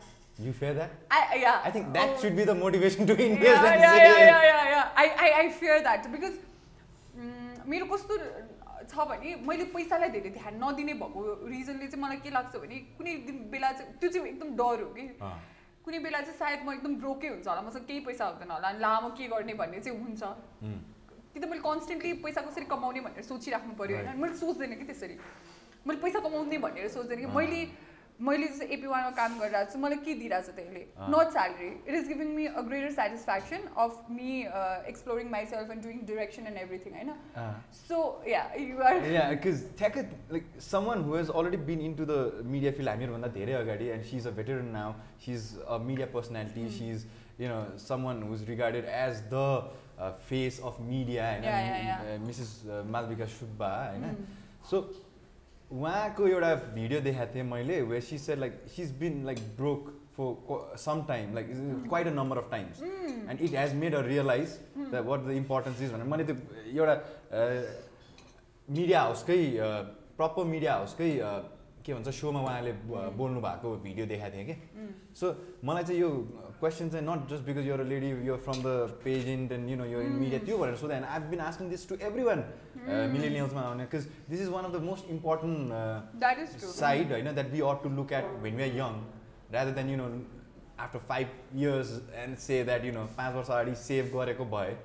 you fear that I yeah I think that should be the motivation to yeah, invest yeah, yeah, yeah, yeah, yeah. I, I, I fear that because mm, मेरो कस्तो छ भने मैले पैसालाई धेरै ध्यान नदिने भएको रिजनले चाहिँ मलाई के लाग्छ भने कुनै दिन बेला चाहिँ त्यो चाहिँ एकदम डर हो कि। कुनै बेला चाहिँ सायद म एकदम ब्रोकै हुन्छ होला मसँग केही पैसा हुँदैन होला अनि ला म के गर्ने भन्ने चाहिँ हुन्छ। कि त मैले कन्सटेन्टली पैसा कसरी कमाउने भनेर सोचिराख्नु पऱ्यो होइन। मैले सोच्दैन कि त्यसरी। मैले पैसा कमाउने भनेर सोच्दैन कि। मैले मैले जस्तो एपी वानमा काम गरिरहेको छु मलाई के दिइरहेको छ त्यसले? Not salary it is giving me a greater satisfaction of me exploring my self and doing direction and everything होइन so yeah someone who has already been in to the media field हामीहरूभन्दा धेरै अगाडि and she is a veteran now she is a media personality she is you know someone who is regarded as the face of media होइन Mrs Malvika Subba होइन so उहाँको एउटा video देखाएको थिएँ मैले way she said like she's been like broke for some time like quite a number of times Mm. And it has made a realise that what the importance is भनेर मैले त्यो एउटा media हाउसकै proper media हाउसकै के भन्छ सोमा उहाँले ब- बोल्नु भएको भिडियो देखाएको थिएँ कि. सो मलाई चाहिँ यो क्वेसन चाहिँ not just because you're lady you're from the pageant and you know यो इन मिडिया त्यो भनेर सोध्दा I been asking this to everyone मिलेनियल्समा आउने because this is one of the most important that is true side होइन that we ought to look at when we are young rather than you know after five years and say that you know पाँच वर्ष अगाडि save गरेको भए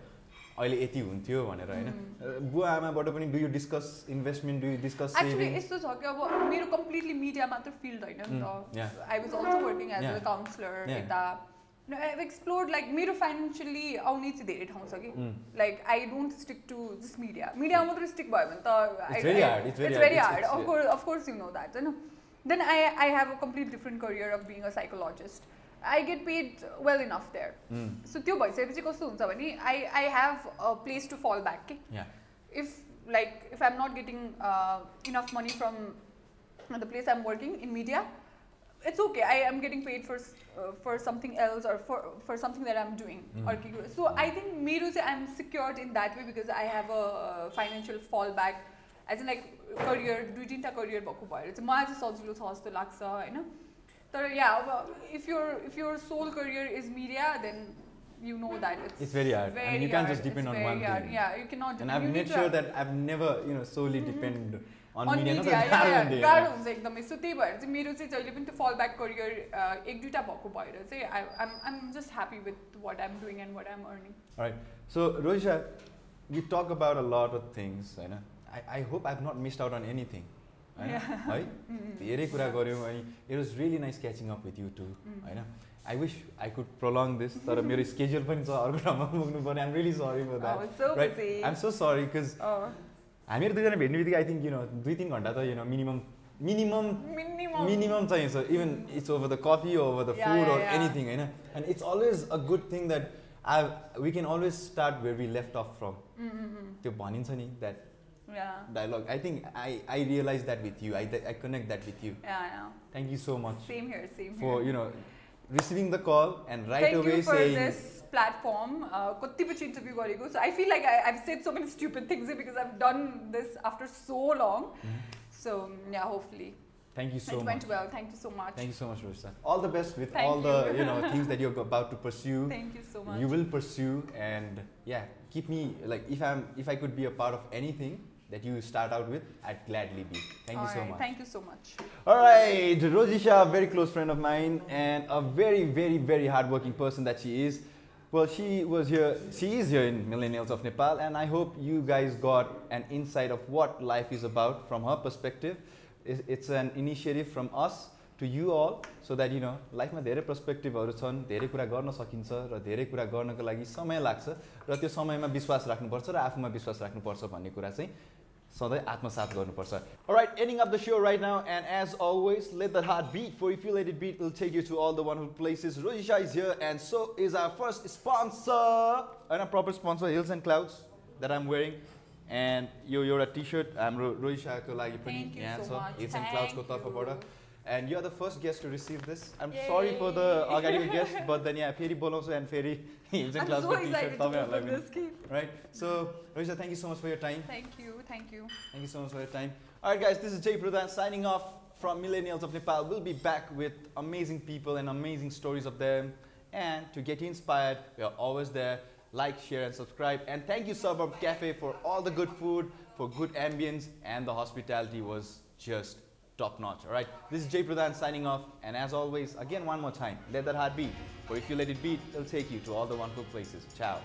अहिले यति हुन्थ्यो भनेर होइन अ, बुवा आमाबाट पनि do you discuss investment do you discuss actually saving यस्तो छ कि अब मेरो कम्प्लिटली मिडिया मात्र फिल्ड होइन नि Mm, त yeah. I was also working as a Yeah. Counsellor Yeah. यता आई एक्सप्लोर लाइक मेरो फाइनेन्सियली आउने चाहिँ धेरै ठाउँ छ कि Mm. Like I don't stick to just media media मात्र स्टिक भयो भने त It's very hard, it's very it's hard, very it's- hard it's- of course of course you know that होइन then I I have a complete different career of being a psychologist I get paid well enough there so त्यो भइसकेपछि कस्तो हुन्छ भने I I have a place to fall back कि yeah if like if i'm not getting uh, enough money from the place i'm working in media it's okay i am getting paid for s- uh, for something else or for for something that i'm doing Mm. or ke- so i think मेरो चाहिँ i'm secured in that way because i have a uh, financial fallback as in like career दुई तिनवटा career भएको भएर चाहिँ मलाई चाहिँ सजिलो छ जस्तो लाग्छ होइन तर या अब if your if your sole career is media then you know that it's It's very hard, and very you can't just hard. depend It's on very one hard. thing. Yeah, you cannot. And depend- I've you made need to sure have- that I've never, you know, solely depend on on गाह्रो हुन्छ एकदमै। So त्यही भएर चाहिँ मेरो चाहिँ जहिले पनि त्यो फल ब्याक करियर एक दुइटा भएको भएर चाहिँ I am am just happy with what I'm doing and what I'm earning Alright, so Rohisha, you talk about a lot of things, होइन? Hope I've not missed out on anything. होइन? Yeah. है? धेरै कुरा गऱ्यौँ अनि it was really nice catching up with you too. होइन? I wish I could prolong this तर मेरो स्केड्युल पनि छ अर्को ठाउँमा पुग्नु पर्ने I'm really sorry for that so right I'm so sorry because हामीहरू दुईजना भेट्ने बित्तिकै आई थिङ्क यु नो दुई तिन घन्टा त you know minimum minimum minimum चाहिन्छ। Even it's over the coffee over the food yeah. anything होइन? And it's always a good thing that I we can always start where we left off from त्यो भनिन्छ नि that dialogue I think I I realise that with you I I connect that with you thank you so much for you know receiving the call and right Thank away you for saying this platform. Uh, कतिपछि interview गरेको so I feel like I I've said so many stupid things because I've done this after so long. Mhm. So yeah, hopefully thank you so it much went well. Thank you so much. thank you so much Rosa. all the best with Thank all the you. you know things that you're about to pursue Thank you so much. you will pursue and yeah keep me like if i'm if i could be a part of anything that you start out with i'd gladly be thank you so much Thank you so much. all right rojisha a very close friend of mine and a very very very hardworking person that she is well she was here she is here in millennials of nepal and i hope you guys got an insight of what life is about from her perspective It's- an initiative from us to you all so that you know लाइफमा धेरै पर्सपेक्टिभहरू छन् धेरै कुरा गर्न सकिन्छ र धेरै कुरा गर्नको लागि समय लाग्छ र त्यो समयमा विश्वास राख्नुपर्छ र आफूमा विश्वास राख्नुपर्छ भन्ने कुरा चाहिँ सधैँ आत्मसात गर्नुपर्छ। Right ending of the show right now and as always let the heart beat for if you let it beat will take you to all the one places Rohisha is here and so is our first sponsor होइन proper sponsor Hills and Clouds that I'm wearing and यो एउटा T short हाम्रो रोजिसाको लागि पनि यहाँ छ. Hills and क्लाउड्सको. तर्फबाट And you are the first guest to receive this. I'm Yay. sorry for the organic guest, but then yeah, Feri Bolomso and Feri is I'm class so with excited to go this. Right? So, Rajita, thank you so much for your time. Thank you, thank you. Thank you so much for your time. All right, guys, this is Jay Pradhan signing off from Millennials of Nepal. We'll be back with amazing people and amazing stories of them. And to get inspired, we are always there. Like, share, and subscribe. And thank you, Suburb Cafe, for all the good food, for good ambience, and the hospitality was just top notch. All right, this is Jay Pradhan signing off. And as always, again, one more time, let that heart beat. For if you let it beat, it'll take you to all the wonderful places. Ciao.